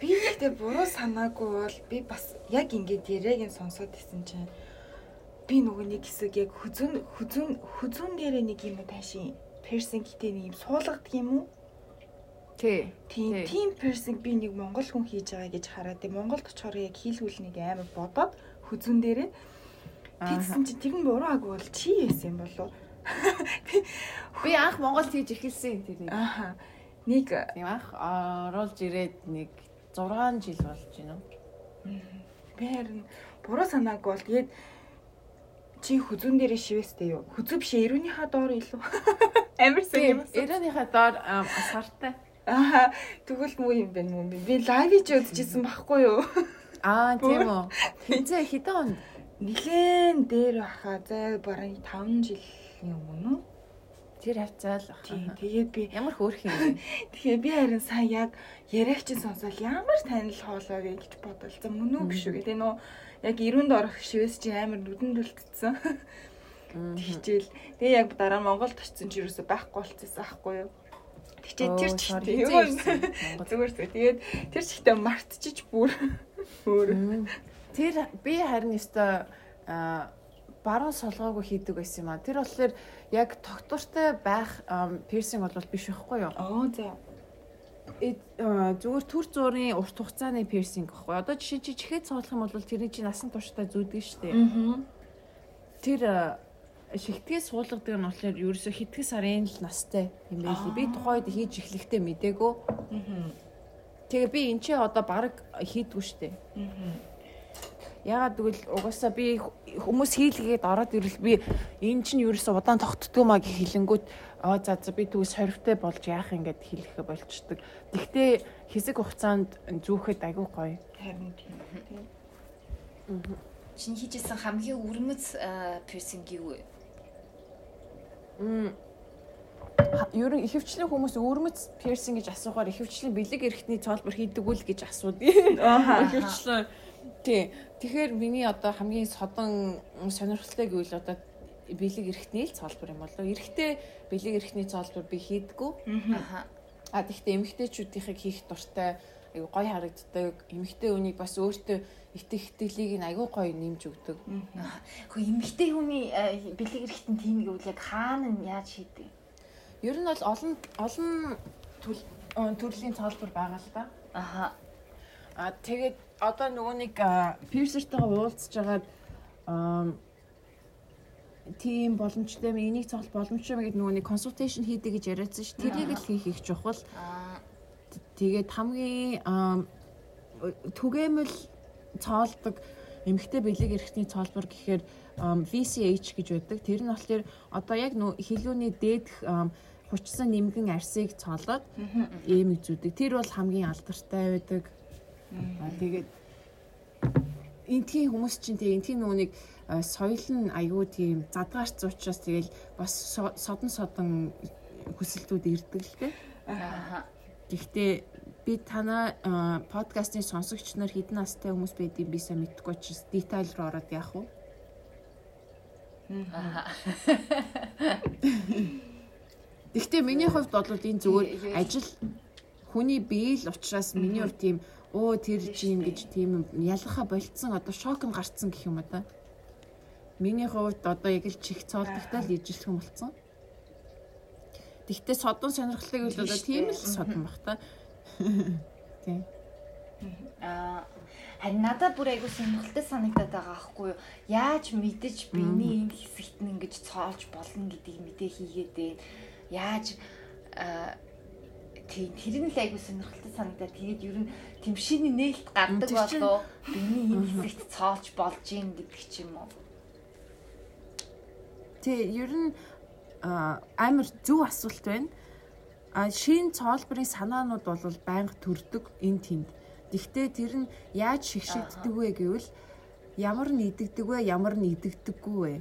би ихтэй буруу санаагүй бол би бас яг ингээд яриаг нь сонсоод исэн чинь би нөгөө нэг хэсэг яг хүзүн хүзүн хүзүн дээр нэг юм таашин персин гэдэг нэг юм суулгадаг юм уу? Тий. Тийм тийм персинг би нэг монгол хүн хийж байгаа гэж хараад тийм Монголд очихоор яг хийлгүүл нэг амар бодоод хүзүүн дээрээ. Тэгсэн чинь тэр нь буруу аг бол чи яасан юм болов? Би анх Монголд хийж эхэлсэн тэрийг ааха нэг тийм анх оруулж ирээд нэг 6 жил болж байна уу? Би харин буруу санаагүй бол тэгээд чи хүзүүн дээрээ шивэстэй юу? Хүзүү биш эрүүнийхаа доор илүү. Амар сайн юм эрүүнийхаа доор сартай Аа тэгвэл муу юм байна мүү. Би лайв ч үзчихсэн байхгүй юу? Аа тийм үү. Хинцээ хэдэн он? Нилээн дээр баха. За бараг 5 жилийн өмнө. Тэр хавцаа л баха. Тийм тэгээд би ямар хөөрх юм бэ? Тэгэхээр би харин сайн яг яриагч сонсоод ямар танил хоолоо гэж бодолцсон. Мөн үү биш үү? Тэгээ нөө яг ирүүнд орох шивээс чи амар нүдэнд үлдсэн. Тэгчээл тэгээ яг дараа Монголд очсон чи юусоо байхгүй болчихсон аахгүй юу? Тэгчээ тэр ч зүгээр зүгээр. Тэгээд тэр ч ихтэй мартчих бүр өөр. Тэр би харин өстой баруун солгоогүй хийдэг байсан юм а. Тэр болохоор яг тогтвортой байх пирсинг бол биш байхгүй юу? Аа за. Э зүгээр төр зуурын урт хугацааны пирсинг гэхгүй. Одоо жишээ чи чихээ цоолох юм бол тэрний чинь насан туршдаа зүүдэг шүү дээ. Тэр шигтгээ суулгадаг нь болохоор ерөөсө хэдхэн сарын л настай юм байли. Би тухайд хийж эхлэхдээ мдээгүй. Тэгээ би эн чинь одоо баг хийдгүй штэ. Ягаад гэвэл угаасаа би хүмүүс хийлгээд ороод ирвэл би эн чинь ерөөсө удаан тогтдгоо маа гэх хэлэнгүүт аа за за би тэгвэл сорвтой болж яах юм гэд хэлэхэ болчдөг. Тэгтээ хэсэг хугацаанд зүүхэд айгүй гоё. Харин тийм. Чиний хийжсэн хамгийн өрмөц пирсинг юу вэ? Ер нь ихэвчлэн хүмүүс өрмөц пирсинг гэж асуухаар ихэвчлэн бэлэг эрэхтний цолбор хийдэг үл гэж асуудаг. Аа. Ихэвчлэн Тий. Тэгэхээр миний одоо хамгийн содон сонирхолтой гэвэл одоо бэлэг эрхтний л цаалбар юм болоо. Эрхтэй бэлэг эрхтний цаалбар би хийдэггүй. Аха. А тэгвэл эмэгтэйчүүдийнхийг хийх дуртай айгу гой харагддаг. Эмэгтэй хүнийг бас өөртөө итгэх итгэлийг нь айгу гой нэмж өгдөг. Хөө эмэгтэй хүний э, бэлэг эрэхтэн тийм гэвэл яг хаана нь яаж хийдэг? Ер нь бол олон олон э, төрлийн цаалбар байгаа л да. Аха. А тэгээд одоо нөгөө нэг пирсертайгаа уулзж байгаад тийм боломжтой юм энийг цогт боломжтой юм гэдэг нөгөө нэг консультейшн хийдэг гэж яриадсан ш. Тэрийг л хийх их чухал. Тэгээд хамгийн ам, түгээмэл цоолдог эмэгтэй бэлэг эрхтний цоолбор гэхээр VCH гэж байдаг. Тэр нь болохоор одоо яг нөө хилүүний дээдх хучсан нэмгэн арсыг цоолоод эмэг зүүдэг. Тэр бол хамгийн алдартай байдаг. Тэгээд энтхийн хүмүүс чинь тэгээ энтхийн а, соёл нь аюу тийм задгаарч учраас тэгэл бас со- содон содон хүсэлтүүд ирдэг л. Аха. Гэхдээ би танаа подкастын сонсогч нар хэдэн настай хүмүүс байдгийг би сайн мэдэхгүй чи детайл руу ороод яах вэ? Гэхдээ миний хувьд бол энэ зүгээр ажил хүний бие л учраас миний хувьд тийм өө тэр чинь гэж тийм ялгаха болцсон одоо шок нь гарцсан гэх юм одоо. Миний хувьд одоо яг л чих цоолдогтой л ижилхэн болцсон. Тэгвэл содон сонирхлыг бол одоо тийм л содон бах та. Тийм. Аа харин надад бүр айгуу сонирхолтой санагдаад байгаа аахгүй юу? Яаж мэдэж биений энэ хэсэгт нь ингэж цоолж болно гэдгийг мэдээ хийгээд байна. Яаж аа тийм тэр нь л айгуу сонирхолтой санагдаад тэгээд ер нь тэмшиний нээлт гардаг болоо биений энэ хэсэгт цоолж болж ийн гэдэг ч юм уу. Тэ ер нь амар зөв асуулт байна. А шин цоолбарын санаанууд бол байнга төрдөг энэ тэнд. Гэхдээ тэр нь яаж шигшигддэг вэ гэвэл ямар нь идэгдэг вэ, ямар нь идэгдэггүй вэ?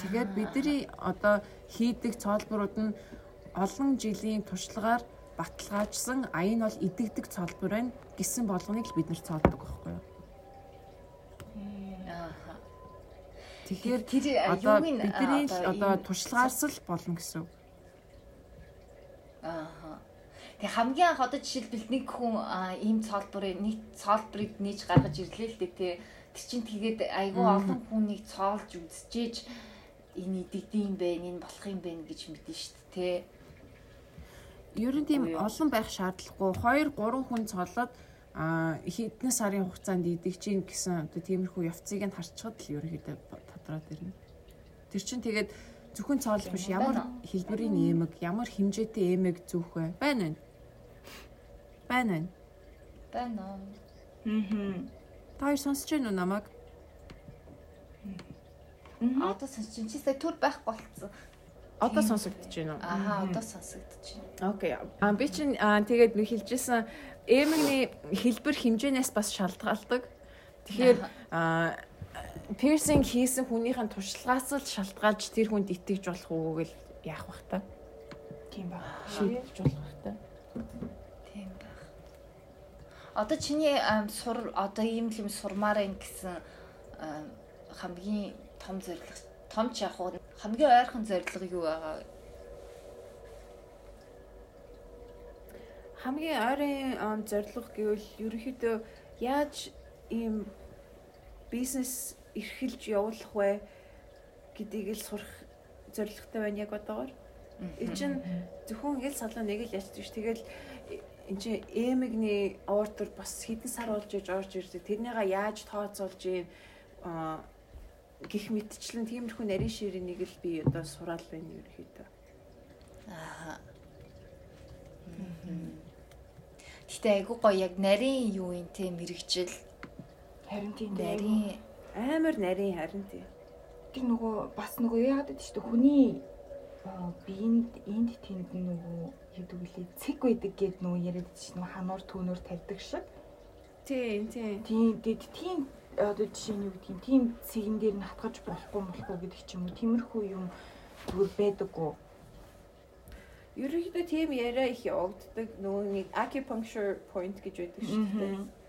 Тэгээд бидний одоо хийдэг цоолборууд нь олон жилийн туршлагаар баталгаажсан а энэ бол идэгдэг цоолбор байна гэсэн болгоныг л бид нэр цоолдог байхгүй юу? Тэгэхээр Тэр юуг нь бидний одоо энэ- туршлагаас л болно гэсэн. Ааха. Тэг хамгийн анх одоо жишээлбэл нэг хүн аа, ийм цоолборыг нэг цоолборыг нээж гаргаж ирлээ л дээ тий. Тэр чинь тэгээд айгүй олон хүнийг цоолж үзчихээж энэ идэгдэм байх, энэ болох юм байна гэж мэдэн дээ тий. Ер нь тийм олон байх шаардлагагүй. 2 3 хүн цолоод а хэдэн сарын хугацаанд идэх чинь гэсэн одоо тиймэрхүү явцыг нь харчхад л ерөнхийдөө тодроод ирнэ. Тэр чинь тэгээд зөвхөн цоолох биш ямар байна хэлбэрийн эмэг, ямар хэмжээтэй эмэг зүүх вэ? Байна уу? Байна уу? Байна уу? Мгм. Та хоёр сонсож байна уу намайг? Одоо сонсч чи сая төр байхгүй болцсон. Одоо сонсогдож байна уу? Ааха, одоо сонсогдож байна. Окей. А би чинь аа, тэгээд би хэлжсэн эмэгний хэлбэр хэмжээнээс бас шалтгаалдаг. Тэгэхээр аа пирсинг хийсэн хүнийхэн туршлагаас л шалтгаалж тэр хүнд итгэж болох уу гэл яах бах та. Тийм ба. Шийдэж болох бах та. Тийм байх. Одоо чиний сур одоо ийм л юм сурмаар юм гэсэн ам, хамгийн том зорилго том ч яг уу хамгийн ойрхон зорилго юу байгаа вэ? Хамгийн ойрын ам, зорилго гэвэл ерөнхийдөө яаж ийм бизнес эрхэлж явуулах вэ гэдгийг л сурах зорилготой байна яг одоогор. Энэ чинь зөвхөн ил салуу нэг л ячдаг ш. Тэгэл энэ чинь эмэгний ордер бас хэдэн сар болж иж орж ирдэг. Тэрнийга яаж тооцоолж ийм гих мэтчлэн тиймэрхүү нарийн ширээнийг л би одоо сураал байна ерөөхдөө. Аа. Гэтэ айгуу гоё яг нарийн юу юм те мэрэгжил Харин тийм нарийн Амар нарийн харин тий. Тэр нөгөө бас нөгөө яагаад гэдэг чинь хүний аа, биеинд энд тэнд нөгөө яадаг үлээ цэг байдаг гэд нөгөө яриад чинь нөгөө хануур түүнөр тавьдаг шиг. Тий, тий. Тийм тэгэд тийм одоо жишээ нь юу гэдэг юм тийм цэгэн дээр нь хатгаж болохгүй болохгүй гэдэг ч юм уу тиймэрхүү юм зүгээр байдаггүй. Ерөнхийдөө тийм яриа их явагддаг. Нөгөө нэг acupuncture point гэж байдаг шүү дээ.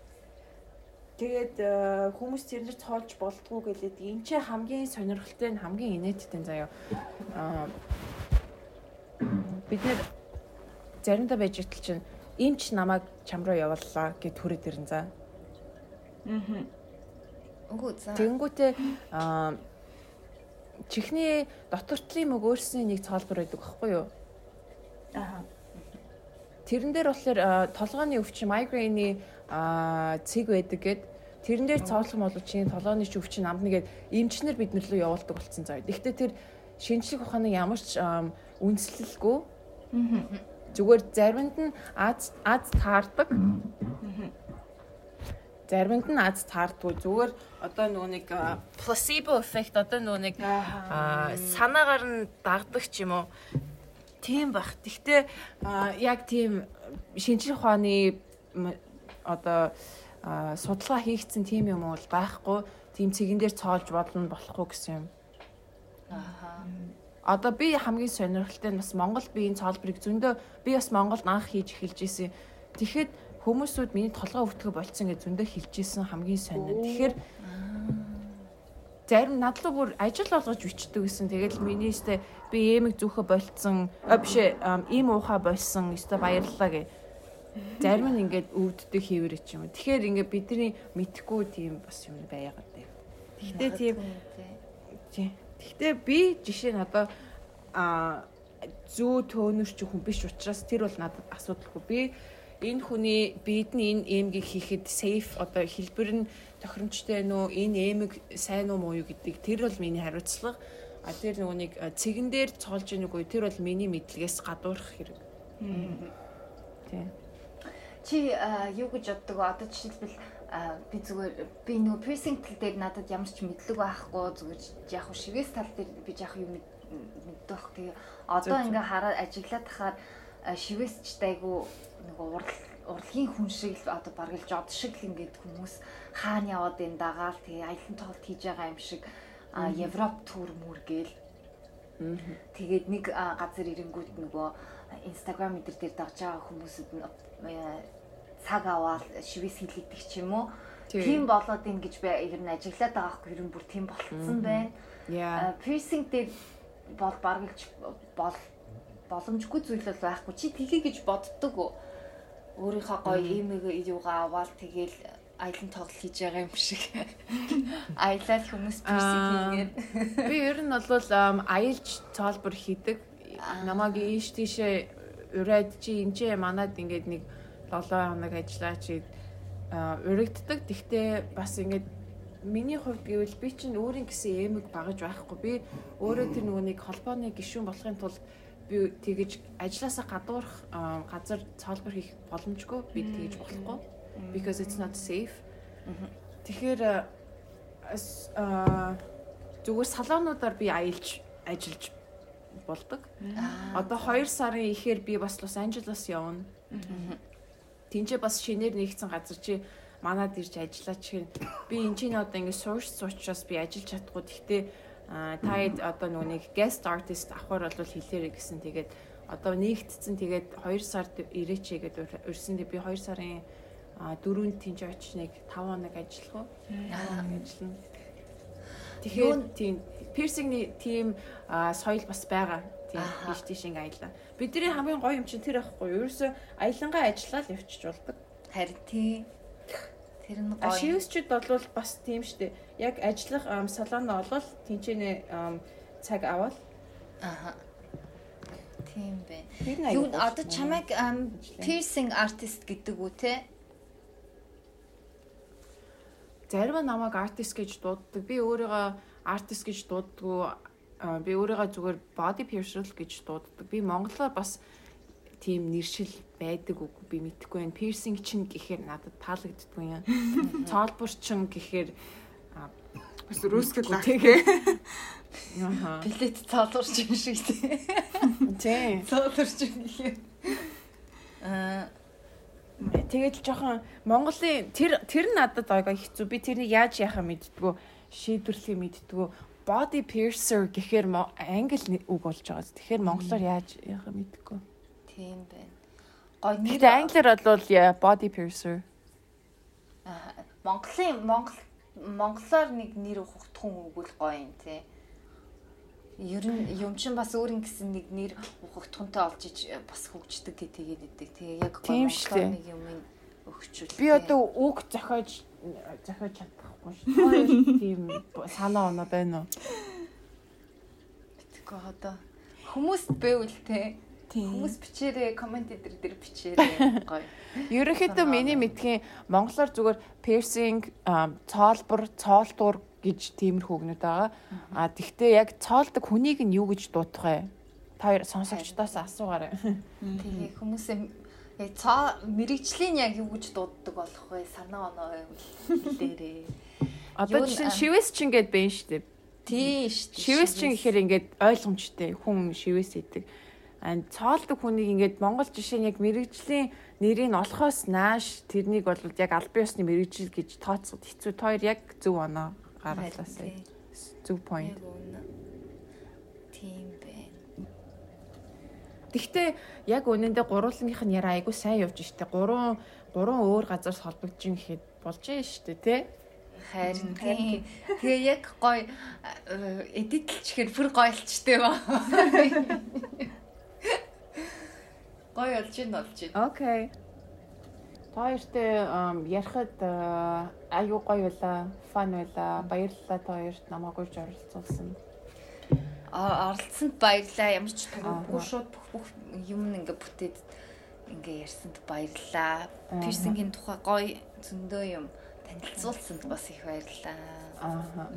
Тэгээд э, хүмүүс тэрнэр цоолж болдгоо гэлээд энэ ч хамгийн сонирхолтой нь хамгийн инээдтэй заяа. Аа бид нэр заримдаа байж итэл чинь эмч намайг чам руу явууллаа гэд түрээд ирэн за. Үгүй за. Тэгэнгүүтээ аа чихний дотортлын мөг өөрсний нэг цаалбар байдаг байхгүй юу? Аа. Тэрэн дээр болохоор а, толгооны өвчин, migraine-ийн а, цэг байдаг гэд тэрэн дээр цоолох юм бол чинь толгооны ч өвчин амд нэгээд эмчнэр бид нар руу явуулдаг болсон заяа. Гэхдээ тэр шинжлэх ухааны ямар ч үндэслэлгүй зүгээр заримд нь аз аз таардаг. Заримд нь аз таардгүй зүгээр одоо нөгөө нэг placebo effect одоо нөгөө нэг санаагаар нь дагдаг ч юм уу Тийм бах. Гэхдээ яг тийм шинжлэх ухааны одоо судалгаа хийгдсэн тийм юм бол байхгүй. Тийм цэгэн дээр цоолж болно болохгүй гэсэн юм. Аха. Одоо би хамгийн сонирхолтой нь бас Монгол биеийн цоолборыг зөндөө би бас Монголд анх хийж эхэлж исэн. Тэгэхэд хүмүүсүүд миний толгой өвтгөө болцсон гэж зөндөө хэлж исэн хамгийн сонир. Тэгэхээр зарим надлуу бүр ажил болгож бичдэг гэсэн. Тэгэл миний өстэй би эмэг зүөхө болцсон. А биш ээ ийм уухай болсон. Өстэй баярлалаа гэ. Зарим нь ингээд өвддөг хийвэр ч юм уу. Тэгэхээр ингээд бидний мэдхгүй тийм бас юм байгаад байна. Гэхдээ тийм тий. Гэхдээ би жишээ нь одоо а зүү төөнөрч хүн биш учраас тэр бол надад асуудалгүй. Би энэ хүний биедний энэ эмгийг хийхэд safe одоо хэлбэр нь тохиромжтой нөө энэ эмэг сайн уу муу юу гэдэг тэр бол миний хариуцлага. А тэр нөгөө нэг цэгэн дээр цоолж ийн үгүй тэр бол миний мэдлэгээс гадуурх хэрэг. Тий. Чи юу гэж боддог вэ? Одоо жишээлбэл би зүгээр би нөгөө тал дээр надад ямар ч мэдлэг байхгүй зүгээр яг шивээс тал дээр би яг мэд- мэддэг байх. Тэгээ одоо ингээ хараад ажиглаад тахаар а, шивээс ч дайгу нөгөө урал урлагийн хүн шиг л одоо бараг л жод шиг л ингээд хүмүүс хаана яваад энэ дагаал тэгээ аялын тоглолт хийж байгаа юм шиг а Европ тур мүр гээл Тэгээд нэг газар ирэнгүүт нөгөө Instagram мэдэр дээр дагж байгаа хүмүүсэд нь э, цаг аваад шивээс хилэгдэх ч юм уу. Тийм болоод ин гэж би ер нь ажиглаад байгаа хгүй ер нь бүр тийм болцсон байна. Яа. А, Piercing дээр бол ч бол боломжгүй зүйл бол байхгүй. Чи тгий гэж боддог? Өөрийнхөө гоё имийг юугаа аваад тэгэл аялан тоглол хийж байгаа юм шиг. Аялал хүмүүс Аа. хийгээд. Би ер нь бол аялж цаалбар хийдэг. Намаг ийш тийшээ ураад чи энэ ч манад ингээд нэг 7 хоног ажиллаа чи урагддаг. Тэгтээ бас ингээд миний хувьд гэвэл би чинь өөрийн гэсэн эмэг багаж байхгүй. Би өөрөө тэр нөгөө нэг холбооны гишүүн болохын тулд би тэгэж ажилласаа гадуурх газар цаалбар хийх боломжгүй. Би тэгэж болохгүй. Because it's not safe. Тэгэхээр а, ас- а зүгээр салонуудаар би аялж ажиллаж болдог. Одоо 2 сарын ихээр би бас Лос Анжелос явна. Тинчээ бас шинээр нэгдсэн газар чи манад ирж ажиллаач гэн. Би энэ чинь одоо ингэ source учраас би ажиллаж чадахгүй. Гэхдээ а, та хэд одоо нөгөө нэг guest artist авахар бол хэлээрэй гэсэн. Тэгээд одоо нэгтцэн тэгээд 2 сард ирээч гэдэг урьсандээ би 2 сарын а, дөрөнд тинч очиж нэг 5 хоног ажиллах уу? 5 хоног ажиллана. Тэгэхээр тийм пирсингний тийм соёл бас байгаа. Тийм биш тийш ингээ аялаа. Бидний хамгийн гоё юм чинь тэр байхгүй юу? Ерөөсөө аялангаа ажиллаад явчих болдог. Харин тий. Тэр нь гоё. шивсчүүд бол бас тийм штэ. Яг ажиллах салон олол тэнцэнэ цаг аваад Аха. Тийм бэ. Юу одоо чамайг ам, piercing artist гэдэг үү те? Зарим нь намайг артист гэж дууддаг. Би өөрийгөө артист гэж дууддаггүй. А, Би өөрийгөө зүгээр body piercer л гэж дууддаг. Би монголоор бас тийм нэршил байдаг үгүй би мэдэхгүй байна. Piercing чин гэхээр надад таалагддаггүй юм. Цоолбор чин гэхээр Бас рүүсгэл лаа. тэгээ. Яха. Билет цаалуурч юм шиг те. Тийм. Цаалуурч юм гэхээр. Аа Тэгээд л жоохон Монголын тэр тэр нь надад ойгоо хэцүү. Би тэрийг яаж яхаа мэддгүү, шийдвэрлэхээ мэддгүү. Body piercer гэхээр англи үг болж байгаа. Тэгэхээр монголоор яаж яхаа мэддгүү. тийм байна. Гой нэр англиар бол body piercer. Аа, Монголын Монгол монголоор нэг нэр ухах хүн өгвөл гоё юм тий. Ер нь юм чин бас өөрийн гэсэн нэг нэр ухах хүнтэй олж иж бас хөгждөг гэ тэгээд идэг. Тэгээ яг нэг юм өгчүүл. Би одоо үг зохиож зохиож чадахгүй шүү. Тийм санаа оноо байна уу? Тэгэхгүй одоо хүмүүст бэвэл. Тийм. Хүмүүс бичээрээ комент дээр дээр бичээрээ гоё. Ерөнхийдөө миний мэдхийн монголоор зүгээр piercing, цоолбор, цоолтуур гэж тиймэрхүү үгнүүд байгаа. А тэгвэл яг цоолдог хүнийг нь юу гэж дуудах вэ? Та хоёр сонсогчдоос асуугаарай. Тэгээ хүмүүсээ яг цаа мэрэгжлийн яг юу гэж дууддаг болох вэ? Санаа оноо дээрээ. Одоо Юу н- жишээ нь шивэс чин гэд байна шүү дээ. Тийм шүү дээ. Шивэс чин гэхээр ингээд ойлгомжтой хүн шивэс идэг. And цоолдог хүнийг ингээд монгол жишээ нь яг мэрэгжлийн нэрийг олохоос нааш тэрнийг бол яг албан ёсны мэрэгжил гэж тооцоход хэцүү. Хоёр яг зөв оноо гаргалаасаа. Зөв point. Тийм байна. Гэхдээ яг үнэндээ гурвуулных нь яриа айгу сайн явж штэ. Гурван гурван өөр газар холбогдож ин гэхэд болж байна штэ тий. Харин тийм. Тэгээ яг гоё эдитлчихэр бүр гоёлчтэй ба. Гоё болж ин болж ин. Окей. Та хоёртэй ярихад а, айгу гоё байла, фан байла. Баярлалаа та хоёрт намайг урьж оролцуулсан. А оролцсонд баярлаа. Ямар ч Аа. бүх шууд бүх бүх юм ингээ бүтээд ингээ ярьсанд баярлаа. Аа. Пирсингийн тухай гоё зөндөө юм танилцуулсанд бас их баярлаа. Аа.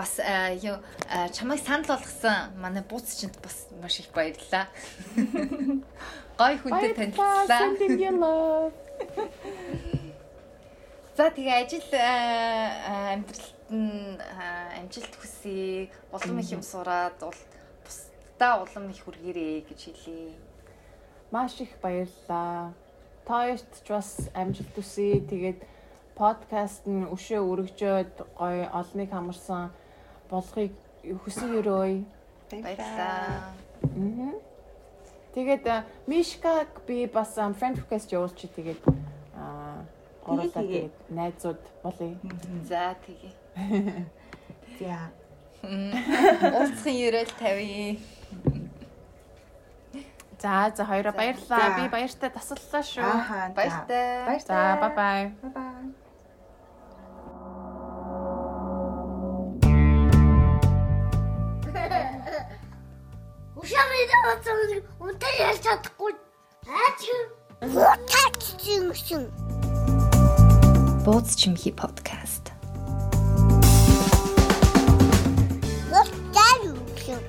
Бас аа, юу аа, чамайг санал болгосон манай бууц чинд бас маш их баярлалаа. Гой хүнтэй танилцлаа. За тэгээ ажил аа, амьдралд нь амжилт хүсье. Улам их юм сураад бусдаа улам их хүргээрэй гэж хэлье. Маш их баярлалаа. Та хоёрт ч бас амжилт хүсье. Тэгээд подкаст нь өшөө өргөжөөд гоё олныг хамарсан болохыг хүсэн өрөөе. Баярлалаа. Мгм. Тэгээд Мишкаг би бас friend request явуулчих тэгээд аа гурлаа Тэгээ, тэгээд найзууд болъё. За тэгээ. За. Уулзахын ерөөл тавья. За за хоёроо баярлалаа. Би баяртай тасаллаа шүү. Баяртай. За бай бай. Бай бай. Ушамын оцсон үнтэй ярьж чадахгүй. Аач. Утаач чинь. Бууз чимхи подкаст. Утаач чинь.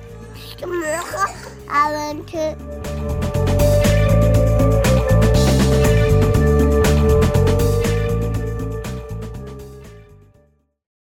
Авант